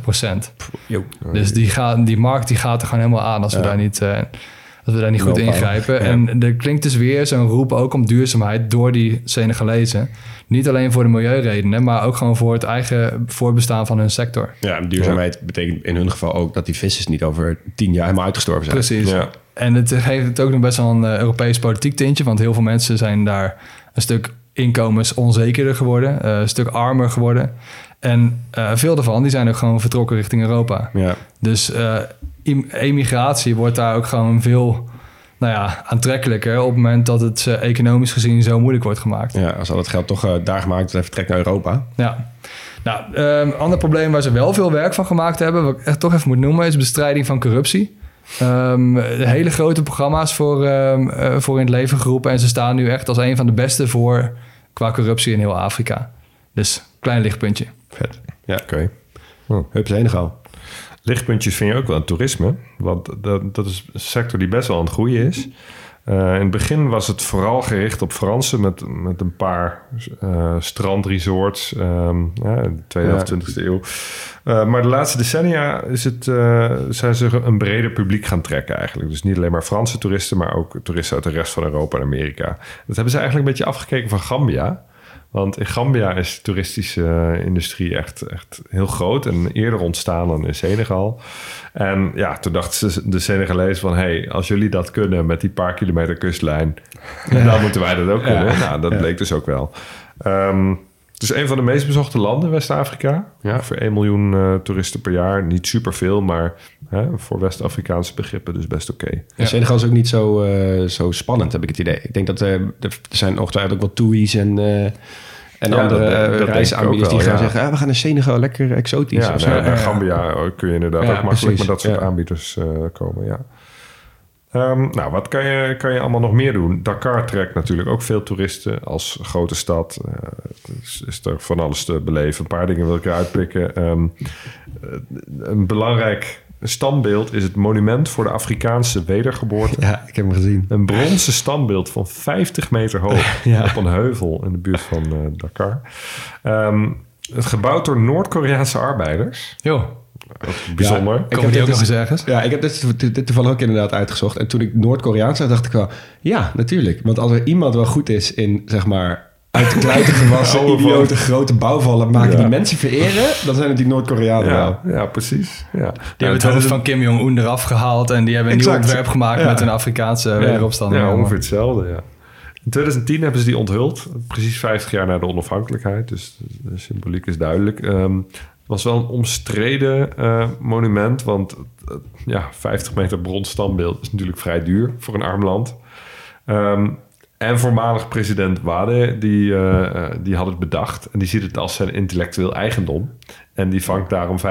Jo. Dus die, gaat, die markt die gaat er gewoon helemaal aan als we Ja. daar niet, eh, als we daar niet goed ingrijpen. Ja. En er klinkt dus weer zo'n roep ook om duurzaamheid door die Senegalezen. Niet alleen voor de milieuredenen, maar ook gewoon voor het eigen voorbestaan van hun sector. Ja, en duurzaamheid betekent in hun geval ook dat die vissers niet over tien jaar helemaal uitgestorven zijn. Precies. Ja. En het geeft het ook nog best wel een eh, Europees politiek tintje. Want heel veel mensen zijn daar een stuk inkomensonzekerder geworden. eh, een stuk armer geworden. En eh, veel daarvan die zijn ook gewoon vertrokken richting Europa. Ja. Dus eh, emigratie wordt daar ook gewoon veel nou ja, aantrekkelijker... op het moment dat het eh, economisch gezien zo moeilijk wordt gemaakt. ja, als al dat geld toch eh, daar gemaakt wordt, vertrekt naar Europa. Ja. Nou, een ander probleem waar ze wel veel werk van gemaakt hebben, wat ik echt toch even moet noemen, is bestrijding van corruptie. Ehm, hele grote programma's voor, ehm, eh, voor in het leven geroepen. En ze staan nu echt als een van de beste voor qua corruptie in heel Afrika. Dus klein lichtpuntje. Vet. Ja, Oké. Hup Senegal. Lichtpuntjes vind je ook wel aan toerisme. Want dat, dat is een sector die best wel aan het groeien is. Eh, in het begin was het vooral gericht op Fransen met, met een paar eh, strandresorts ehm, ja, in de tweede Ja. of 20e eeuw. Eh, maar de laatste decennia is het, zijn ze een breder publiek gaan trekken eigenlijk. Dus niet alleen maar Franse toeristen, maar ook toeristen uit de rest van Europa en Amerika. Dat hebben ze eigenlijk een beetje afgekeken van Gambia. Want in Gambia is de toeristische eh, industrie echt, echt heel groot en eerder ontstaan dan in Senegal. En ja, toen dachten ze, de Senegalezen van... hey, als jullie dat kunnen met die paar kilometer kustlijn... dan moeten wij dat ook kunnen. Nou, dat bleek dus ook wel. Ehm, het is een van de meest bezochte landen, West-Afrika. Ja. Voor 1 miljoen eh, toeristen per jaar. Niet superveel, maar hè, voor West-Afrikaanse begrippen dus best oké. En Senegal is ook niet zo, eh, zo spannend, heb ik het idee. Ik denk dat eh, er er zijn ongetwijfeld ook wel toeries en, eh, en Ja, andere dat- reisaanbieders die gaan ja. zeggen... Ah, we gaan naar Senegal, lekker exotisch. Ja, of zo. nou, ja. Gambia kun je inderdaad Ja, ook makkelijk precies. met dat soort Ja. aanbieders eh, komen. Ja. Ehm, nou, wat kan je, kan je allemaal nog meer doen? Dakar trekt natuurlijk ook veel toeristen als grote stad. Eh, is, is er van alles te beleven. Een paar dingen wil ik eruit pikken. Ehm, eh, een belangrijk standbeeld is het monument voor de Afrikaanse wedergeboorte. Ja, ik heb hem gezien. Een bronzen standbeeld van 50 meter hoog *laughs* Ja. op een heuvel in de buurt van eh, Dakar. Ehm, het gebouwd door Noord-Koreaanse arbeiders. Jo, ook bijzonder. ik Komen heb die ook dit nog dus- eens ergens? Ja, ik heb dit, dit, dit toevallig ook inderdaad uitgezocht. En toen ik Noord-Koreaans zag, dacht ik wel... Ja, natuurlijk. Want als er iemand wel goed is in, zeg maar... Uit de kluiten *laughs* gewassen, idiote, grote bouwvallen... maken Ja. die mensen vereren... dan zijn het die Noord-Koreanen wel. ja, ja, precies. Ja. Die hebben het hoofd van Kim Jong-un eraf gehaald en die hebben een Exact. nieuw ontwerp gemaakt Ja. met een Afrikaanse wederopstanding. Ja, ongeveer hetzelfde, ja. In 2010 hebben ze die onthuld. Precies 50 jaar na de onafhankelijkheid. Dus de symboliek is duidelijk. Ehm, was wel een omstreden eh, monument. Want eh, ja, 50 meter brons standbeeld is natuurlijk vrij duur voor een arm land. Ehm, en voormalig president Wade, die, eh, die had het bedacht. En die ziet het als zijn intellectueel eigendom. En die vangt daarom 35%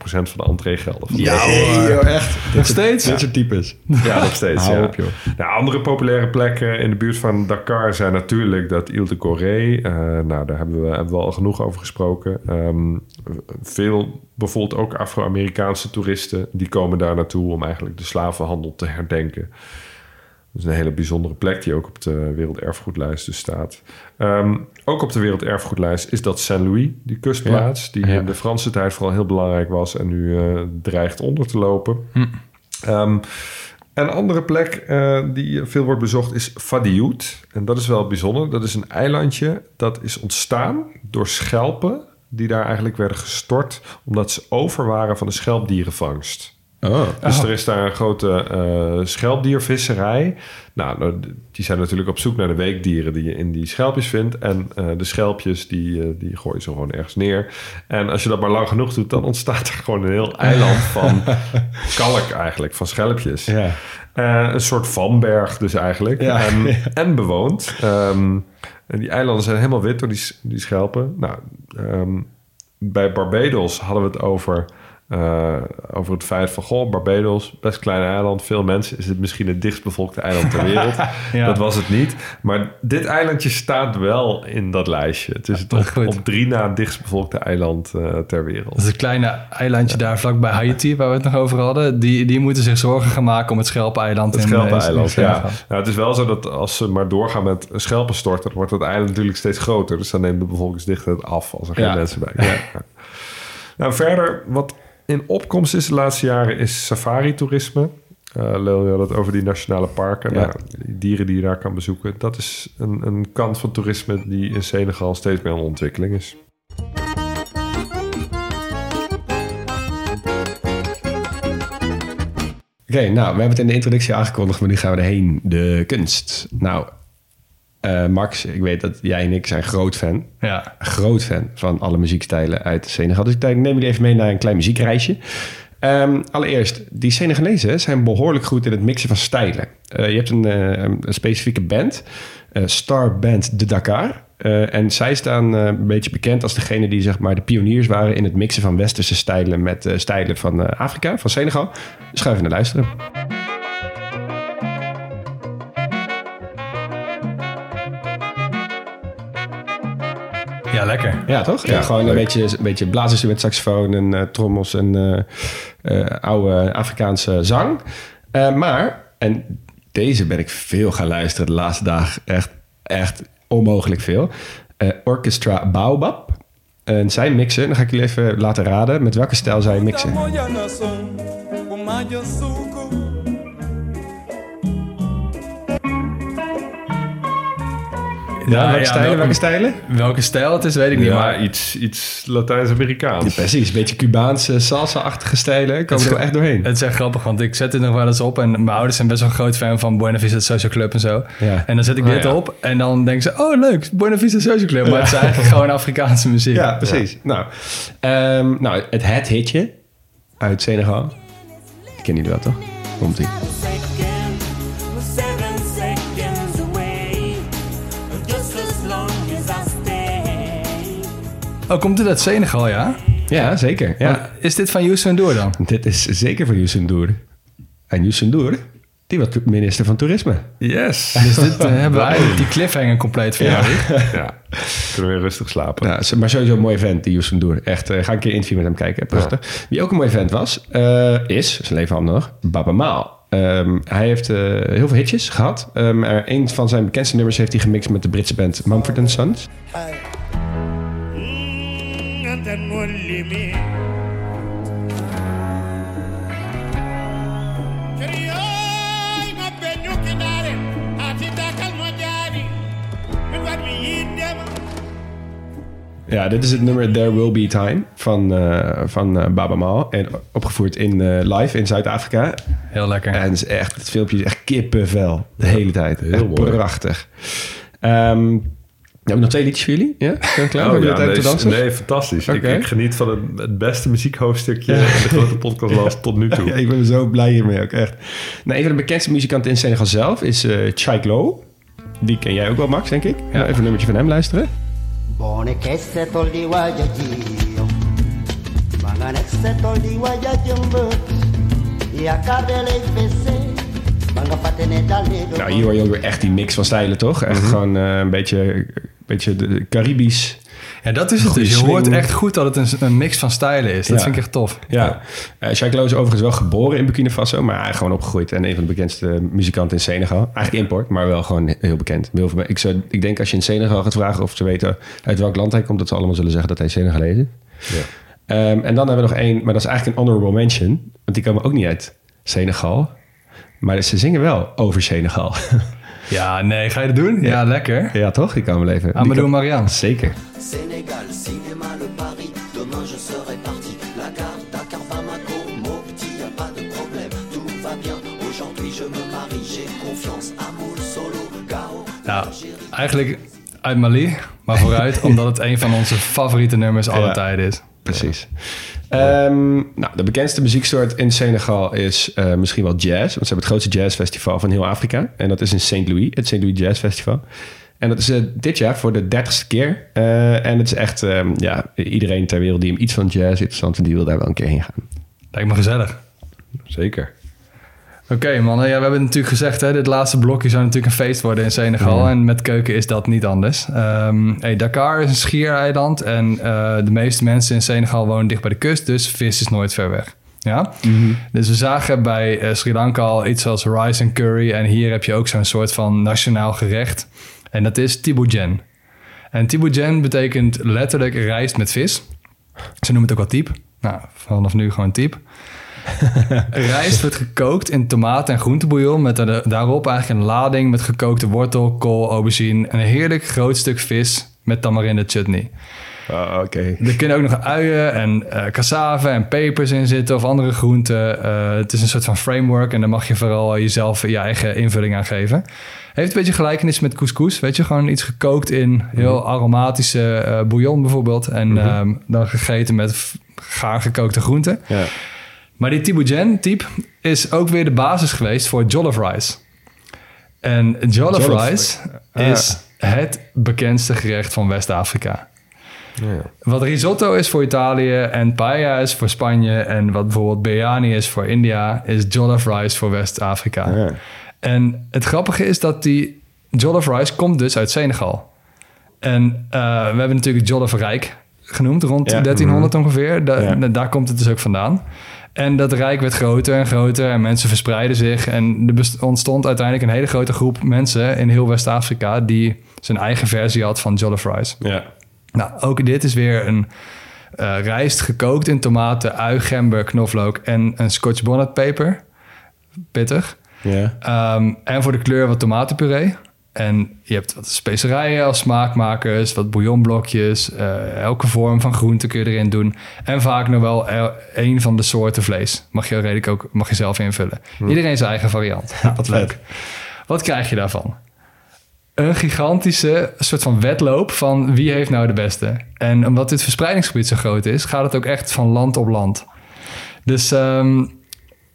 van de entreegelden. van Ja, joh, echt. Nog steeds? Dit soort types. Ja, nog steeds. Ja. op, joh. Nou, andere populaire plekken in de buurt van Dakar zijn natuurlijk dat Ile de Corée. Eh, nou, daar hebben we, hebben we al genoeg over gesproken. Ehm, veel, bijvoorbeeld ook Afro-Amerikaanse toeristen, die komen daar naartoe om eigenlijk de slavenhandel te herdenken. Dat is een hele bijzondere plek die ook op de Werelderfgoedlijst dus staat. Ehm, ook op de Werelderfgoedlijst is dat Saint-Louis, die kustplaats, die Ja. in de Franse tijd vooral heel belangrijk was en nu eh, dreigt onder te lopen. Ehm, een andere plek eh, die veel wordt bezocht is Fadiout. En dat is wel bijzonder. Dat is een eilandje dat is ontstaan door schelpen... die daar eigenlijk werden gestort... omdat ze over waren van de schelpdierenvangst. Oh. Dus er is daar een grote eh, schelpdiervisserij. Nou, die zijn natuurlijk op zoek naar de weekdieren die je in die schelpjes vindt. En eh, de schelpjes, die, eh, die gooien ze gewoon ergens neer. En als je dat maar lang genoeg doet, dan ontstaat er gewoon een heel eiland van *laughs* kalk eigenlijk, van schelpjes. Ja. Een soort vanberg dus eigenlijk. Ja. En, *laughs* en bewoond. Ehm, en die eilanden zijn helemaal wit door die, die schelpen. Nou, ehm, bij Barbados hadden we het over, eh, over het feit van... Goh, Barbados, best klein eiland, veel mensen. Is het misschien het dichtstbevolkte eiland ter wereld? *laughs* Ja. Dat was het niet. Maar dit eilandje staat wel in dat lijstje. Het is het op, drie na dichtstbevolkte eiland eh, ter wereld. Dat is een kleine eilandje daar vlakbij Haiti, waar we het nog over hadden. Die, die moeten zich zorgen gaan maken om het Schelpeneiland. Het Schelpeneiland, in- ja. Nou, het is wel zo dat als ze maar doorgaan met schelpen storten... dan wordt het eiland natuurlijk steeds groter. Dus dan neemt de bevolkingsdichtheid af als er geen Ja. mensen bij zijn. Ja. Nou, verder, wat in opkomst is de laatste jaren... is safari-toerisme. Eh Leel had het over die nationale parken. Ja. Nou, die dieren die je daar kan bezoeken. Dat is een, een kant van toerisme die in Senegal steeds meer aan ontwikkeling is. Oké, nou, we hebben het in de introductie aangekondigd, maar nu gaan we erheen. De kunst. Nou, eh, Max, ik weet dat jij en ik zijn groot fan. Ja. Groot fan van alle muziekstijlen uit Senegal. Dus ik neem jullie even mee naar een klein muziekreisje. Ehm, allereerst, die Senegalezen zijn behoorlijk goed in het mixen van stijlen. Eh, je hebt een, eh, een specifieke band, Star Band de Dakar. En zij staan een beetje bekend als degene die zeg maar, de pioniers waren in het mixen van westerse stijlen met stijlen van Afrika, van Senegal. Dus ga even naar luisteren. Ja, lekker. Ja, toch? Ja, Ja, gewoon een beetje, een beetje blaasinstrument, saxofoon en eh, trommels en eh, eh, oude Afrikaanse zang. Eh, maar, en deze ben ik veel gaan luisteren de laatste dagen. Echt, echt onmogelijk veel. Eh, Orchestra Baobab. En zij mixen, dan ga ik jullie even laten raden met welke stijl zij mixen. Ja, welke stijlen? welke- Welke stijlen? Welke stijl het is, weet ik niet. Maar iets, iets Latijns-Amerikaans. Precies, een beetje Cubaanse salsa-achtige stijlen. Komen er wel echt doorheen. Het is echt grappig, want ik zet dit nog wel eens op. En mijn ouders zijn best wel een groot fan van Buena Vista Social Club en zo. En dan zet ik Oh, dit op en dan denken ze... Oh, leuk, Buena Vista Social Club. Maar het is eigenlijk gewoon Afrikaanse muziek. Ja, precies. Nou, ehm, nou, het het hitje uit Senegal. Kennen jullie wel, toch? Komt Oh, komt dit uit Senegal, ja? Ja, zeker. Ja. Is dit van Youssou N'Dour dan? Dit is zeker voor Youssou N'Dour. En Youssou N'Dour, die was minister van Toerisme. Yes. *laughs* Dus dit eh, hebben we eigenlijk die cliffhanger compleet voor jou. *laughs* ja, kunnen we weer rustig slapen. Ja, maar sowieso een mooi event, die Youssou N'Dour. Echt, eh, ga een keer een interview met hem kijken. Prachtig. Wie ook een mooi event was, eh, is, zijn leven allemaal nog, Baba Maal. Ehm, hij heeft eh, heel veel hitjes gehad. Ehm, er, een van zijn bekendste nummers heeft hij gemixt met de Britse band Mumford Sons. Ja, dit is het nummer There Will Be Time van, uh, van eh, Baba Maal. En opgevoerd in, eh, live in Zuid-Afrika. Heel lekker. En het, is echt, het filmpje is echt kippenvel de hele tijd. Heel mooi. prachtig. Ehm, we hebben nog twee liedjes voor jullie. Ja? Zijn klaar? Oh, Hebben ja, jullie tijd nee, te dansen? nee, fantastisch. Ik, geniet van het, het beste muziekhoofdstukje in de grote podcast tot nu toe. *laughs* Ja, ik ben zo blij hiermee ook, echt. Nou, een van de bekendste muzikanten in Senegal zelf is eh Chai Glo. Die ken jij ook wel, Max, denk ik. Ja. Even een nummertje van hem luisteren. Nou, hier hoor je ook weer echt die mix van stijlen, toch? Echt gewoon eh, een beetje, beetje de, Caribisch. Ja, dat is het dus. Je hoort echt goed dat het een, een mix van stijlen is. Dat Ja. vind ik echt tof. Ja, uh, Chai Glo is overigens wel geboren in Burkina Faso, maar hij gewoon opgegroeid. En een van de bekendste muzikanten in Senegal. Eigenlijk import, maar wel gewoon heel bekend. Heel veel, ik, zou, ik denk als je in Senegal gaat vragen of ze weten uit welk land hij komt, dat ze allemaal zullen zeggen dat hij Senegalees is. Ja. Ehm, en dan hebben we nog één, maar dat is eigenlijk een honorable mention. Want die komen ook niet uit Senegal. Maar ze zingen wel over Senegal. *laughs* Ja, nee, ga je dat doen? Ja, lekker. ja, toch? Die komen wel even. Die Amadou kan- Marian. Zeker. Sénégal, cinéma, le Paris. Demain je serai parti. La gare, Dakar, Bamako, Mopti, y a pas de problème. Tout va bien. Aujourd'hui je me marie. J'ai confiance. Amour, solo, Gao. Nou, eigenlijk uit Mali, maar vooruit, *laughs* omdat het een van onze favoriete nummers aller Ja. tijden is. Precies. Ehm, nou, de bekendste muzieksoort in Senegal is eh, misschien wel jazz. Want ze hebben het grootste jazzfestival van heel Afrika. En dat is in St. Louis, het St. Louis Jazz Festival. En dat is eh, dit jaar voor de dertigste keer. Eh, en het is echt, ehm, ja, iedereen ter wereld die hem iets van jazz interessant vindt, die wil daar wel een keer heen gaan. Lijkt me gezellig. Zeker. Oké mannen, ja, we hebben natuurlijk gezegd, hè, dit laatste blokje zou natuurlijk een feest worden in Senegal. En met keuken is dat niet anders. Ehm, hey, Dakar is een schiereiland en eh, de meeste mensen in Senegal wonen dicht bij de kust, dus vis is nooit ver weg. Ja? Dus we zagen bij eh, Sri Lanka al iets als rice en curry. En hier heb je ook zo'n soort van nationaal gerecht. En dat is tiboudjen. En tiboudjen betekent letterlijk rijst met vis. Ze noemen het ook wel type. Nou, vanaf nu gewoon type. *laughs* Rijst wordt gekookt in tomaat- en groentebouillon... met da- daarop eigenlijk een lading met gekookte wortel, kool, aubergine... en een heerlijk groot stuk vis met tamarinde chutney. Oh, Oké. Er kunnen ook nog uien en eh cassave en pepers in zitten of andere groenten. Eh, het is een soort van framework en daar mag je vooral jezelf je eigen invulling aan geven. Heeft een beetje gelijkenis met couscous, weet je, gewoon iets gekookt in heel aromatische eh, bouillon bijvoorbeeld. En ehm, dan gegeten met gaar gekookte groenten. Ja. Maar die Tiboudjen type is ook weer de basis geweest voor jollof rice. En jollof, Jollof, rice ah. is het bekendste gerecht van West-Afrika. Wat risotto is voor Italië en paella is voor Spanje en wat bijvoorbeeld biryani is voor India, is jollof rice voor West-Afrika. Ja. En het grappige is dat die jollof rice komt dus uit Senegal. En eh, we hebben natuurlijk Jollof Rijk genoemd, rond Ja. 1300 ongeveer. Da- Ja. da- Daar komt het dus ook vandaan. En dat rijk werd groter en groter en mensen verspreidden zich. En er ontstond uiteindelijk een hele grote groep mensen in heel West-Afrika... die zijn eigen versie had van jollof rice. Ja. Nou, ook dit is weer een eh, rijst gekookt in tomaten, ui, gember, knoflook en een scotch bonnet peper. Pittig. Ja. Ehm, en voor de kleur wat tomatenpuree. En je hebt wat specerijen als smaakmakers, wat bouillonblokjes. eh, elke vorm van groente kun je erin doen. En vaak nog wel el- één van de soorten vlees. Mag je redelijk ook mag je zelf invullen. Iedereen zijn eigen variant. Ja, *laughs* wat leuk. Wat krijg je daarvan? Een gigantische soort van wedloop van wie heeft nou de beste. En omdat dit verspreidingsgebied zo groot is, gaat het ook echt van land op land. Dus ehm,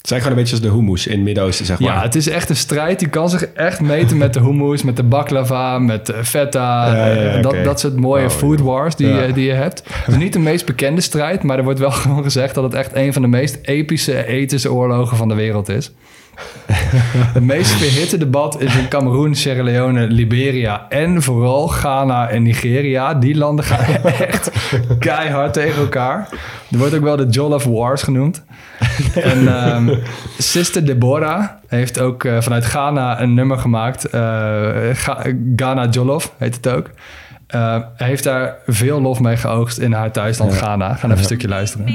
Het zijn gewoon een beetje als de hummus in het Midden-Oosten, zeg maar. ja, het is echt een strijd. Die kan zich echt meten met de hummus, met de baklava, met de feta. Ja, ja, ja, Eh, dat, dat soort mooie Oh, food wars die, je- die je hebt. Het is niet de meest bekende strijd, maar er wordt wel *laughs* gewoon gezegd dat het echt een van de meest epische ethische oorlogen van de wereld is. *laughs* het meest verhitte debat is in Cameroen, Sierra Leone, Liberia en vooral Ghana en Nigeria. Die landen gaan *laughs* echt keihard tegen elkaar. Er wordt ook wel de Jollof Wars genoemd. *laughs* En ehm, Sister Deborah heeft ook eh, vanuit Ghana een nummer gemaakt. eh, Ga- Ghana Jollof heet het ook. Eh, Hij heeft daar veel lof mee geoogst in haar thuisland Ghana. Gaan even een stukje luisteren.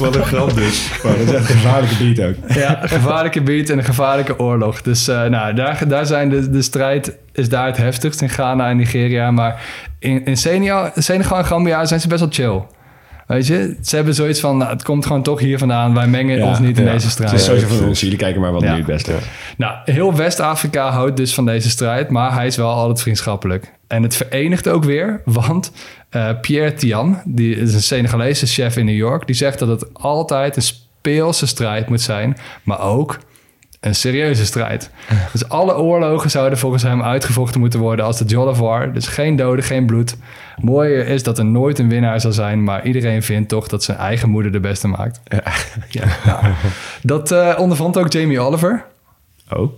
Wat een grap dus. *laughs* Dat is echt een gevaarlijke beat ook. Ja, een gevaarlijke beat en een gevaarlijke oorlog. Dus eh, nou, daar, daar zijn de, de strijd is daar het heftigst in Ghana en Nigeria. Maar in, in Senegal, Senegal en Gambia zijn ze best wel chill. Weet je, ze hebben zoiets van, nou, het komt gewoon toch hier vandaan. Wij mengen Ja, ons niet in ja. deze strijd. Het is sowieso van ons. Jullie kijken maar wat Ja. nu het beste. Nou, heel West-Afrika houdt dus van deze strijd, maar hij is wel altijd vriendschappelijk. En het verenigt ook weer, want eh, Pierre Tian, die is een Senegalese chef in New York, die zegt dat het altijd een speelse strijd moet zijn, maar ook een serieuze strijd. *laughs* Dus alle oorlogen zouden volgens hem uitgevochten moeten worden als de Jollof War. Dus geen doden, geen bloed. Mooier is dat er nooit een winnaar zal zijn, maar iedereen vindt toch dat zijn eigen moeder de beste maakt. Ja. nou, dat eh, ondervond ook Jamie Oliver. Oh.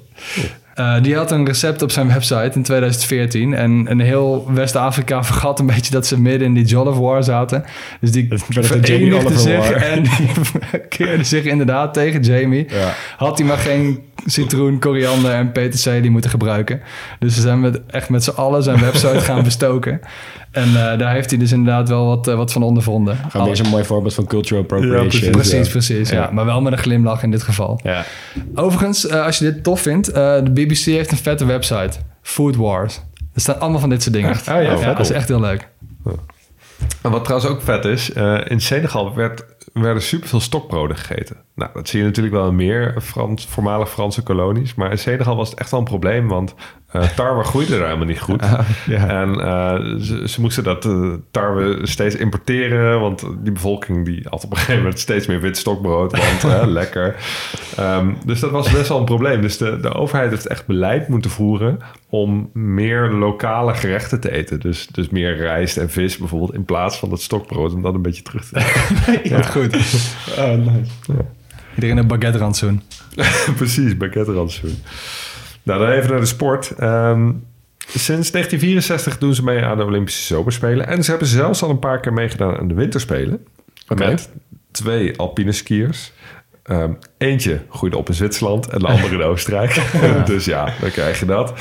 Eh, die had een recept op zijn website in 2014. En een heel West-Afrika *laughs* vergat een beetje dat ze midden in die Jollof War zaten. Dus die verenigde zich War. en die *laughs* keerde zich inderdaad tegen Jamie. Ja. Had hij maar geen citroen, koriander en peterselie moeten gebruiken. Dus ze zijn met, echt met z'n allen zijn website *laughs* gaan bestoken. En eh, daar heeft hij dus inderdaad wel wat, eh, wat van ondervonden. Gewoon weer zo'n mooi voorbeeld van cultural appropriation. Precies, Ja. precies. Ja. Maar wel met een glimlach in dit geval. Ja. Overigens, eh, als je dit tof vindt, eh, de BBC heeft een vette website. Food Wars. Er staan allemaal van dit soort dingen. ja, ja, vet. dat is echt heel leuk. En wat trouwens ook vet is, eh, in Senegal werd, werden superveel stokbroden gegeten. Nou, dat zie je natuurlijk wel in meer Frans, voormalig Franse kolonies. Maar in Senegal was het echt wel een probleem, want eh, tarwe groeide er helemaal niet goed. *laughs* ja. En eh, ze, ze moesten dat eh, tarwe steeds importeren, want die bevolking die had op een gegeven moment steeds meer wit stokbrood, want *laughs* lekker. Ehm, dus dat was best wel een probleem. Dus de, de overheid heeft echt beleid moeten voeren om meer lokale gerechten te eten. Dus, dus meer rijst en vis bijvoorbeeld, in plaats van dat stokbrood, om dat een beetje terug te *laughs* Ja. Goed, goed. Oh, nice. Iedereen een baguette rantsoen. *laughs* Precies, baguette-rantsoen. Nou, dan even naar de sport. Ehm, sinds 1964 doen ze mee aan de Olympische Zomerspelen. En ze hebben zelfs al een paar keer meegedaan aan de Winterspelen. Met twee alpine skiers. Ehm, eentje groeide op in Zwitserland en de andere in *laughs* Oostenrijk. *laughs* dus ja, dan krijg je dat.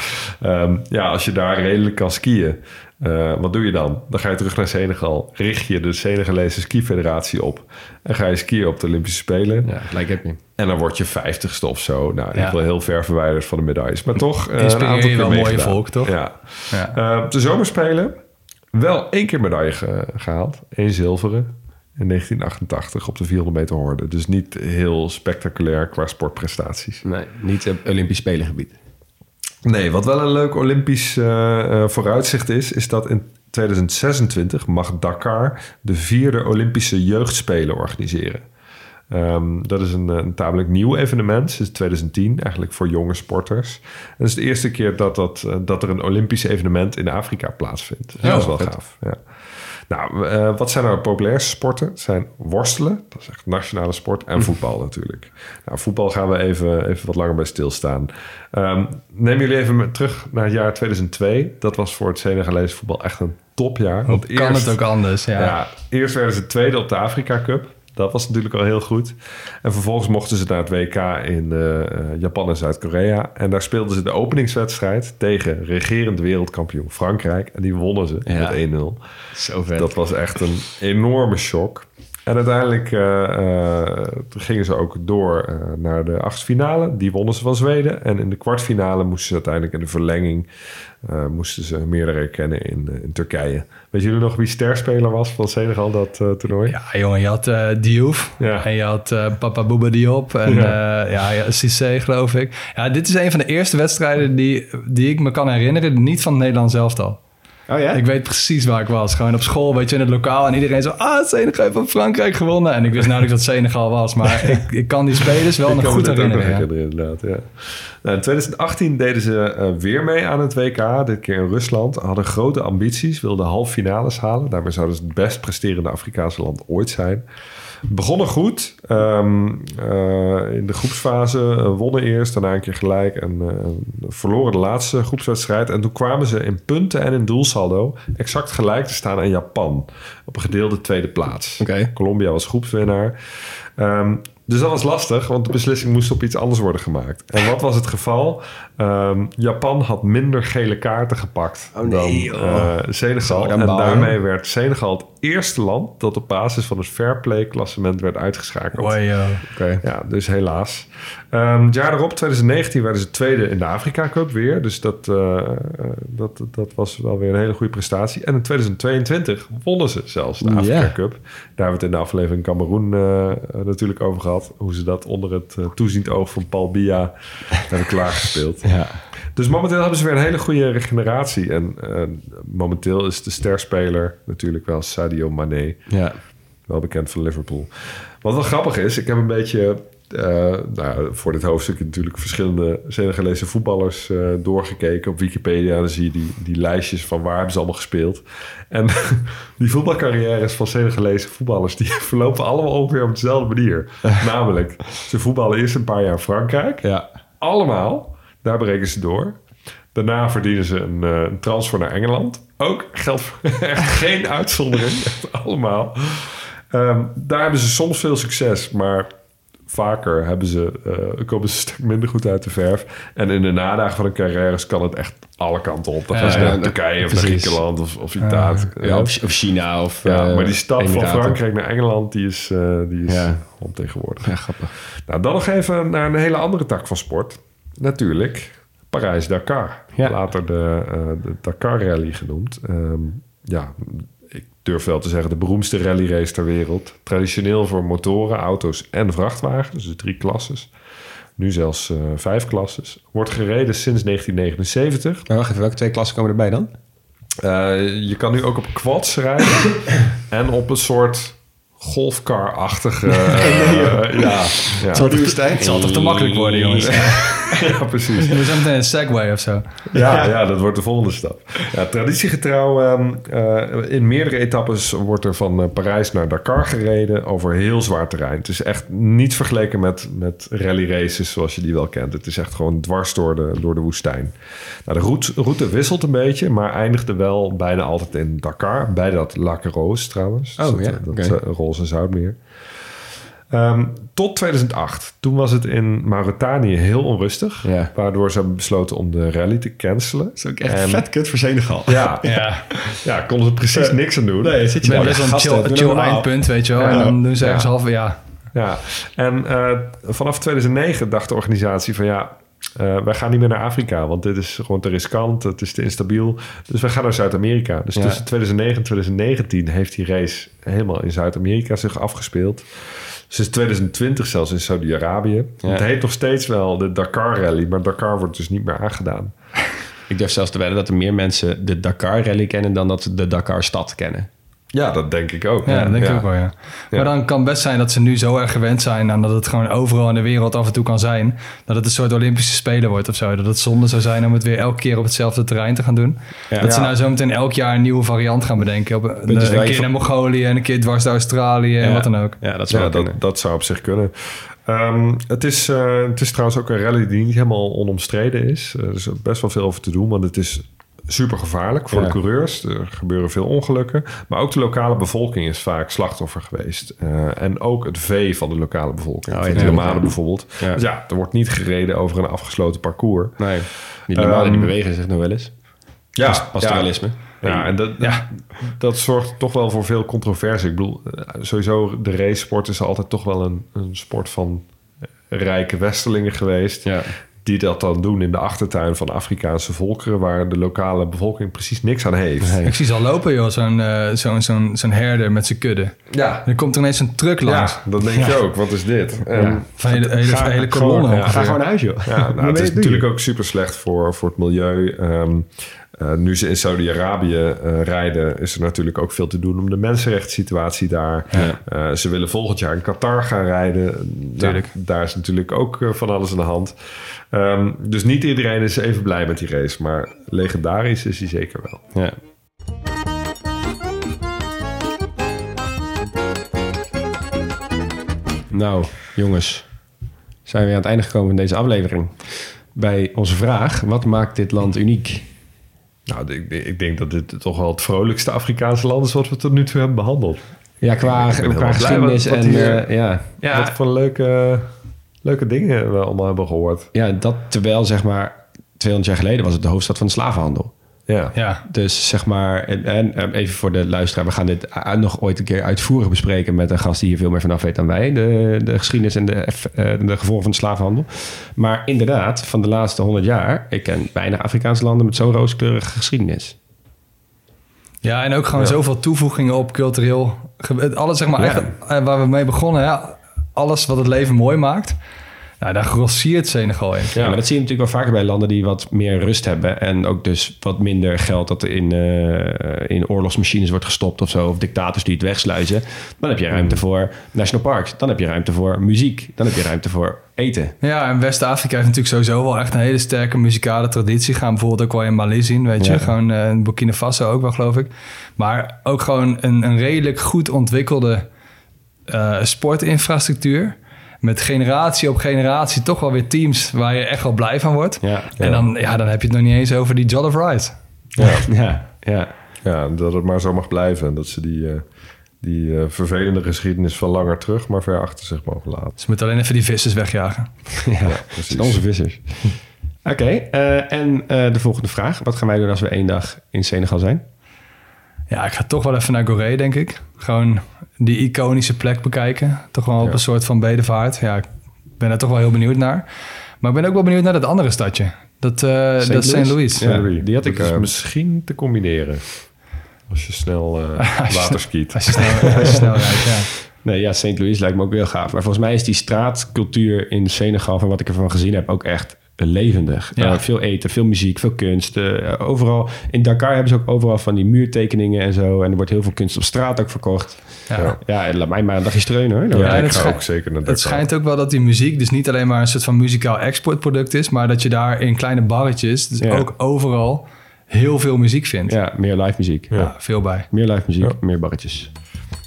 Ehm, ja, als je daar redelijk kan skiën, eh, wat doe je dan? Dan ga je terug naar Senegal, richt je de Senegalese skifederatie op en ga je skiën op de Olympische Spelen. Ja, gelijk heb je. En dan word je vijftigste of zo. Nou, Ja. ik wil heel ver verwijderd van de medailles. Maar toch Inspireer een aantal je wel mooie volk, toch? Ja. Ja. Eh, op de zomerspelen wel één keer medaille ge- gehaald. Eén zilveren. In 1988 op de 400 meter horde. Dus niet heel spectaculair qua sportprestaties. Nee, niet op Olympisch Spelengebied. Nee, wat wel een leuk Olympisch eh, eh, vooruitzicht is... is dat in 2026 mag Dakar de vierde Olympische jeugdspelen organiseren. Ehm, dat is een, eh, een tamelijk nieuw evenement, sinds 2010, eigenlijk voor jonge sporters. En het is de eerste keer dat, dat, dat er een Olympisch evenement in Afrika plaatsvindt. Dus Ja, dat is wel vet. gaaf. Ja. Nou, eh, wat zijn nou de populairste sporten? Het zijn worstelen, dat is echt nationale sport, en voetbal natuurlijk. Nou, voetbal gaan we even, even wat langer bij stilstaan. Ehm neem jullie even terug naar het jaar 2002. Dat was voor het Senegalese voetbal echt een topjaar. Hoe kan het ook anders? Ja. Ja. eerst werden ze tweede op de Afrika Cup. Dat was natuurlijk al heel goed. En vervolgens mochten ze naar het WK in eh, eh, Japan en Zuid-Korea. En daar speelden ze de openingswedstrijd tegen regerend wereldkampioen Frankrijk. En die wonnen ze Ja. met 1-0. Zo vet. Dat was echt een enorme shock. En uiteindelijk eh, eh, gingen ze ook door eh, naar de achtste finale. Die wonnen ze van Zweden. En in de kwartfinale moesten ze uiteindelijk in de verlenging... moesten ze meerdere herkennen in, in Turkije. Weet jullie nog wie sterspeler was van Senegal dat toernooi? Ja, jongen, je had Diouf Ja. en je had Papa Bouba Diop en Ja. ja. Cissé geloof ik. Ja, dit is een van de eerste wedstrijden die, die ik me kan herinneren, niet van het Nederlands elftal. Oh ja? Ik weet precies waar ik was. Gewoon op school, weet je, in het lokaal. En iedereen zo, ah, Senegal heeft van Frankrijk gewonnen. En ik wist nauwelijks dat Senegal was. Maar *laughs* ik, ik kan die spelers wel nog goed nog herinneren. inderdaad. Ja. Nou, in 2018 deden ze eh, weer mee aan het WK. Dit keer in Rusland. Hadden grote ambities. Wilden halve finales halen. Daarmee zouden ze het best presterende Afrikaanse land ooit zijn. Begonnen goed. Ehm, eh, in de groepsfase eh, wonnen eerst. Daarna een keer gelijk. En eh, verloren de laatste groepswedstrijd. En toen kwamen ze in punten en in doelsaldo... exact gelijk te staan aan Japan. Op een gedeelde tweede plaats. Oké. Colombia was groepswinnaar. Ehm, dus dat was lastig, want de beslissing moest op iets anders worden gemaakt. En wat was het geval? Ehm, Japan had minder gele kaarten gepakt Oh, nee, dan eh, Senegal. En bouwen. daarmee werd Senegal het eerste land dat op basis van het fair play klassement werd uitgeschakeld. Wow, Oké. Ja, dus helaas. Ehm, het jaar erop, 2019, werden ze tweede in de Afrika Cup weer. Dus dat, eh, eh, dat, dat was wel weer een hele goede prestatie. En in 2022 wonnen ze zelfs de. Afrika Cup. Daar hebben we het in de aflevering Cameroen eh, natuurlijk over gehad. Hoe ze dat onder het toeziend oog van Paul Biya *laughs* hebben klaargespeeld. Ja. Dus momenteel hebben ze weer een hele goede regeneratie. En eh, momenteel is de sterspeler natuurlijk wel Sadio Mane. Ja. Wel bekend van Liverpool. Wat wel grappig is, ik heb een beetje... eh, nou, voor dit hoofdstuk natuurlijk verschillende Senegalese voetballers eh, doorgekeken op Wikipedia. Dan zie je die, die lijstjes van waar hebben ze allemaal gespeeld. En *laughs* die voetbalcarrières van Senegalese voetballers... die *laughs* verlopen allemaal ongeveer op dezelfde manier. *laughs* Namelijk, ze voetballen eerst een paar jaar in Frankrijk. Ja. Allemaal. Daar breken ze door. Daarna verdienen ze een, eh, een transfer naar Engeland. Ook geldt voor *laughs* echt geen uitzondering. *laughs* Echt allemaal. Ehm, daar hebben ze soms veel succes, maar vaker hebben ze, eh, komen ze een stuk minder goed uit de verf. En in de nadagen van hun carrières kan het echt alle kanten op. Dan gaan ze naar Turkije of naar. Griekenland of, of Italië. Ja, of, of China of Ja, eh, maar die stap van. Frankrijk naar Engeland, die is, eh die is Ja. ontegenwoordig. Ja, grappig. Nou, dan nog even naar een hele andere tak van sport. Natuurlijk, Parijs-Dakar. Ja. Later de, eh, de Dakar Rally genoemd. Ehm, ja, ik durf wel te zeggen de beroemdste rallyrace ter wereld. Traditioneel voor motoren, auto's en vrachtwagens. Dus drie klasses. Nu zelfs eh, vijf klasses. Wordt gereden sinds 1979. Maar wacht even, welke twee klassen komen erbij dan? Eh, je kan nu ook op quads rijden. *coughs* en op een soort golfcar-achtige... *laughs* eh, ja, ja. Het zal toch te makkelijk worden, jongens. *laughs* ja, *laughs* precies. We zijn meteen een Segway of zo. Ja, ja, dat wordt de volgende stap. Ja, traditiegetrouw, ehm, eh, in meerdere etappes wordt er van eh, Parijs naar Dakar gereden over heel zwaar terrein. Het is echt niet vergeleken met, met rally races zoals je die wel kent. Het is echt gewoon dwars door de, door de woestijn. Nou, de route, route wisselt een beetje, maar eindigde wel bijna altijd in Dakar. Bij dat Lac Rose trouwens. Oh, Dus ja, dat, oké. dat, roze zoutmeer. Ehm, tot 2008. Toen was het in Mauritanië heel onrustig. Ja. Waardoor ze hebben besloten om de rally te cancelen. Dat is ook echt En- vet kut voor Senegal. Ja, *laughs* Ja. ja, konden ze precies niks aan doen. Nee, zit je best wel een chill, chill eindpunt, weet je wel. Ja. En dan doen ze ergens halve... Ja, Ja, en eh, vanaf 2009 dacht de organisatie van ja, eh, wij gaan niet meer naar Afrika, want dit is gewoon te riskant, het is te instabiel. Dus wij gaan naar Zuid-Amerika. Dus Ja. tussen 2009 en 2019 heeft die race helemaal in Zuid-Amerika zich afgespeeld. Sinds 2020 zelfs in Saudi-Arabië. Ja. Het heet nog steeds wel de Dakar Rally, maar Dakar wordt dus niet meer aangedaan. Ik durf zelfs te wedden dat er meer mensen de Dakar Rally kennen dan dat ze de Dakar stad kennen. Ja, dat denk ik ook. ja, dat denk ik ook wel, ja. Maar dan kan het best zijn dat ze nu zo erg gewend zijn... aan dat het gewoon overal in de wereld af en toe kan zijn... dat het een soort Olympische Spelen wordt of zo. Dat het zonde zou zijn om het weer elke keer op hetzelfde terrein te gaan doen. Ja. Dat ze nou zo meteen elk jaar een nieuwe variant gaan bedenken. Op een, keer naar Mongolië en een keer dwars naar Australië en wat dan ook. Ja, dat zou dat, zou op zich kunnen. Ehm, het, is, eh, het is trouwens ook een rally die niet helemaal onomstreden is. Er is best wel veel over te doen, want het is super gevaarlijk voor Ja. de coureurs. Er gebeuren veel ongelukken. Maar ook de lokale bevolking is vaak slachtoffer geweest. Eh, en ook het vee van de lokale bevolking. Oh, ja, de ja. nomaden bijvoorbeeld. Ja. Dus ja, er wordt niet gereden over een afgesloten parcours. Nee, die nomaden die Ehm, bewegen zich nog wel eens. Ja, Pas- pastoralisme. Ja, en dat, dat zorgt toch wel voor veel controverse. Ik bedoel, eh, sowieso de racesport is altijd toch wel een, een sport van rijke westelingen geweest. Ja. Die dat dan doen in de achtertuin van Afrikaanse volkeren... waar de lokale bevolking precies niks aan heeft. Ik zie ze al lopen, joh. Zo'n eh, zo'n zo'n zo'n herder met zijn kudde. Ja, Er komt er ineens een truck langs. ja, dat denk je ook. Wat is dit? En Van hele, hele, Ga- hele gewoon- ja. Ga gewoon naar huis, joh. Ja, nou, het is natuurlijk ook super slecht voor, voor het milieu. Ehm, eh, nu ze in Saudi-Arabië eh, rijden, is er natuurlijk ook veel te doen om de mensenrechtssituatie daar. Eh, ze willen volgend jaar in Qatar gaan rijden. Tuurlijk. Nou, daar is natuurlijk ook van alles aan de hand. Ehm, dus niet iedereen is even blij met die race, maar legendarisch is hij zeker wel. Ja. Nou, jongens. Zijn we aan het einde gekomen van deze aflevering. Bij onze vraag, wat maakt dit land uniek? Nou, ik, ik denk dat dit toch wel het vrolijkste Afrikaanse land is wat we tot nu toe hebben behandeld. Ja, qua, geschiedenis wat- wat en hier- eh, ja. Ja. Wat voor leuke, leuke dingen we allemaal hebben gehoord. ja, dat terwijl zeg maar 200 jaar geleden was het de hoofdstad van de slavenhandel. Ja. Ja, Dus zeg maar, en, en eh, even voor de luisteraar, we gaan dit nog ooit een keer uitvoerig bespreken met een gast die hier veel meer vanaf weet dan wij. De, de geschiedenis en de, eh, de gevolgen van de slavenhandel. Maar inderdaad, van de laatste 100 jaar, ik ken bijna Afrikaanse landen met zo'n rooskleurige geschiedenis. ja en ook gewoon Ja. zoveel toevoegingen op cultureel. Alles zeg maar, Ja. eh, waar we mee begonnen. Ja, alles wat het leven mooi maakt. Nou, daar grossiert Senegal in. Ja, maar dat zie je natuurlijk wel vaker bij landen die wat meer rust hebben. En ook dus wat minder geld dat er in, eh, in oorlogsmachines wordt gestopt of zo. Of dictators die het wegsluizen. Dan heb je ruimte voor national parks. Dan heb je ruimte voor muziek. Dan heb je ruimte voor eten. Ja, en West-Afrika heeft natuurlijk sowieso wel echt een hele sterke muzikale traditie. Gaan bijvoorbeeld ook wel in Mali zien, weet je. Ja. Gewoon eh, in Burkina Faso ook wel, geloof ik. Maar ook gewoon een, een redelijk goed ontwikkelde eh, sportinfrastructuur. Met generatie op generatie toch wel weer teams waar je echt wel blij van wordt. Ja, En dan, ja, dan heb je het nog niet eens over die Joll of Ride. Ja. *laughs* ja, ja. ja, dat het maar zo mag blijven. En dat ze die, eh, die eh, vervelende geschiedenis van langer terug maar ver achter zich mogen laten. Dus je moet alleen even die vissers wegjagen. *laughs* ja. precies. Onze vissers. *laughs* Oké, eh, en eh, de volgende vraag. Wat gaan wij doen als we één dag in Senegal zijn? Ja, ik ga toch wel even naar Gorée, denk ik. Gewoon die iconische plek bekijken. Toch wel op Ja. een soort van bedevaart. Ja, ik ben daar toch wel heel benieuwd naar. Maar ik ben ook wel benieuwd naar dat andere stadje. Dat, eh dat is St. Louis. Ja. Die had ik, eh, misschien te combineren. Als je snel eh *laughs* Als je- water skiet. Als je snel, als je snel rijdt, ja. *laughs* Nee, ja, St. Louis lijkt me ook heel gaaf. Maar volgens mij is die straatcultuur in Senegal, van wat ik ervan gezien heb, ook echt levendig. Ja. Eh, veel eten, veel muziek, veel kunst. eh, overal. In Dakar hebben ze ook overal van die muurtekeningen en zo. En er wordt heel veel kunst op straat ook verkocht. Ja. Ja, en laat mij maar een dagje streunen hoor. Ja, Ja, ik het ga schijnt- ook zeker naar Het schijnt ook wel dat die muziek dus niet alleen maar een soort van muzikaal exportproduct is, maar dat je daar in kleine barretjes dus Ja. ook overal heel veel muziek vindt. Ja, Ja, meer live muziek. veel bij. Meer live muziek, Ja. meer barretjes.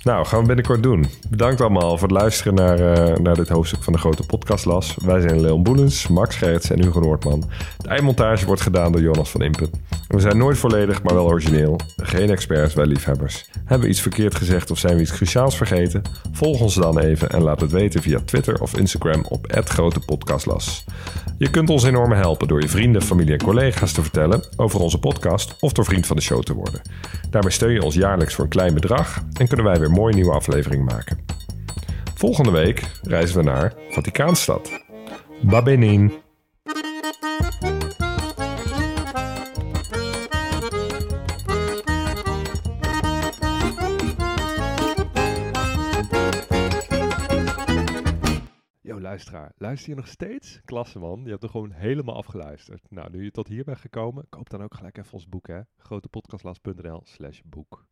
Nou, gaan we binnenkort doen. Bedankt allemaal voor het luisteren naar, eh, naar dit hoofdstuk van de Grote Podcastlas. Wij zijn Leon Boelens, Max Gerrits en Hugo Noordman. De eindmontage wordt gedaan door Jonas van Impen. We zijn nooit volledig, maar wel origineel. Geen experts, wij liefhebbers. Hebben we iets verkeerd gezegd of zijn we iets cruciaals vergeten? Volg ons dan even en laat het weten via Twitter of Instagram op Grote Podcastlas. Je kunt ons enorm helpen door je vrienden, familie en collega's te vertellen over onze podcast of door vriend van de show te worden. Daarmee steun je ons jaarlijks voor een klein bedrag en kunnen wij weer mooie nieuwe aflevering maken. Volgende week reizen we naar Vaticaanstad. Babenin. Yo, luisteraar, luister je nog steeds? Klasse man, je hebt er gewoon helemaal afgeluisterd. Nou, nu je tot hier bent gekomen, koop dan ook gelijk even ons boek hè. grotepodcastlas.nl slash boek.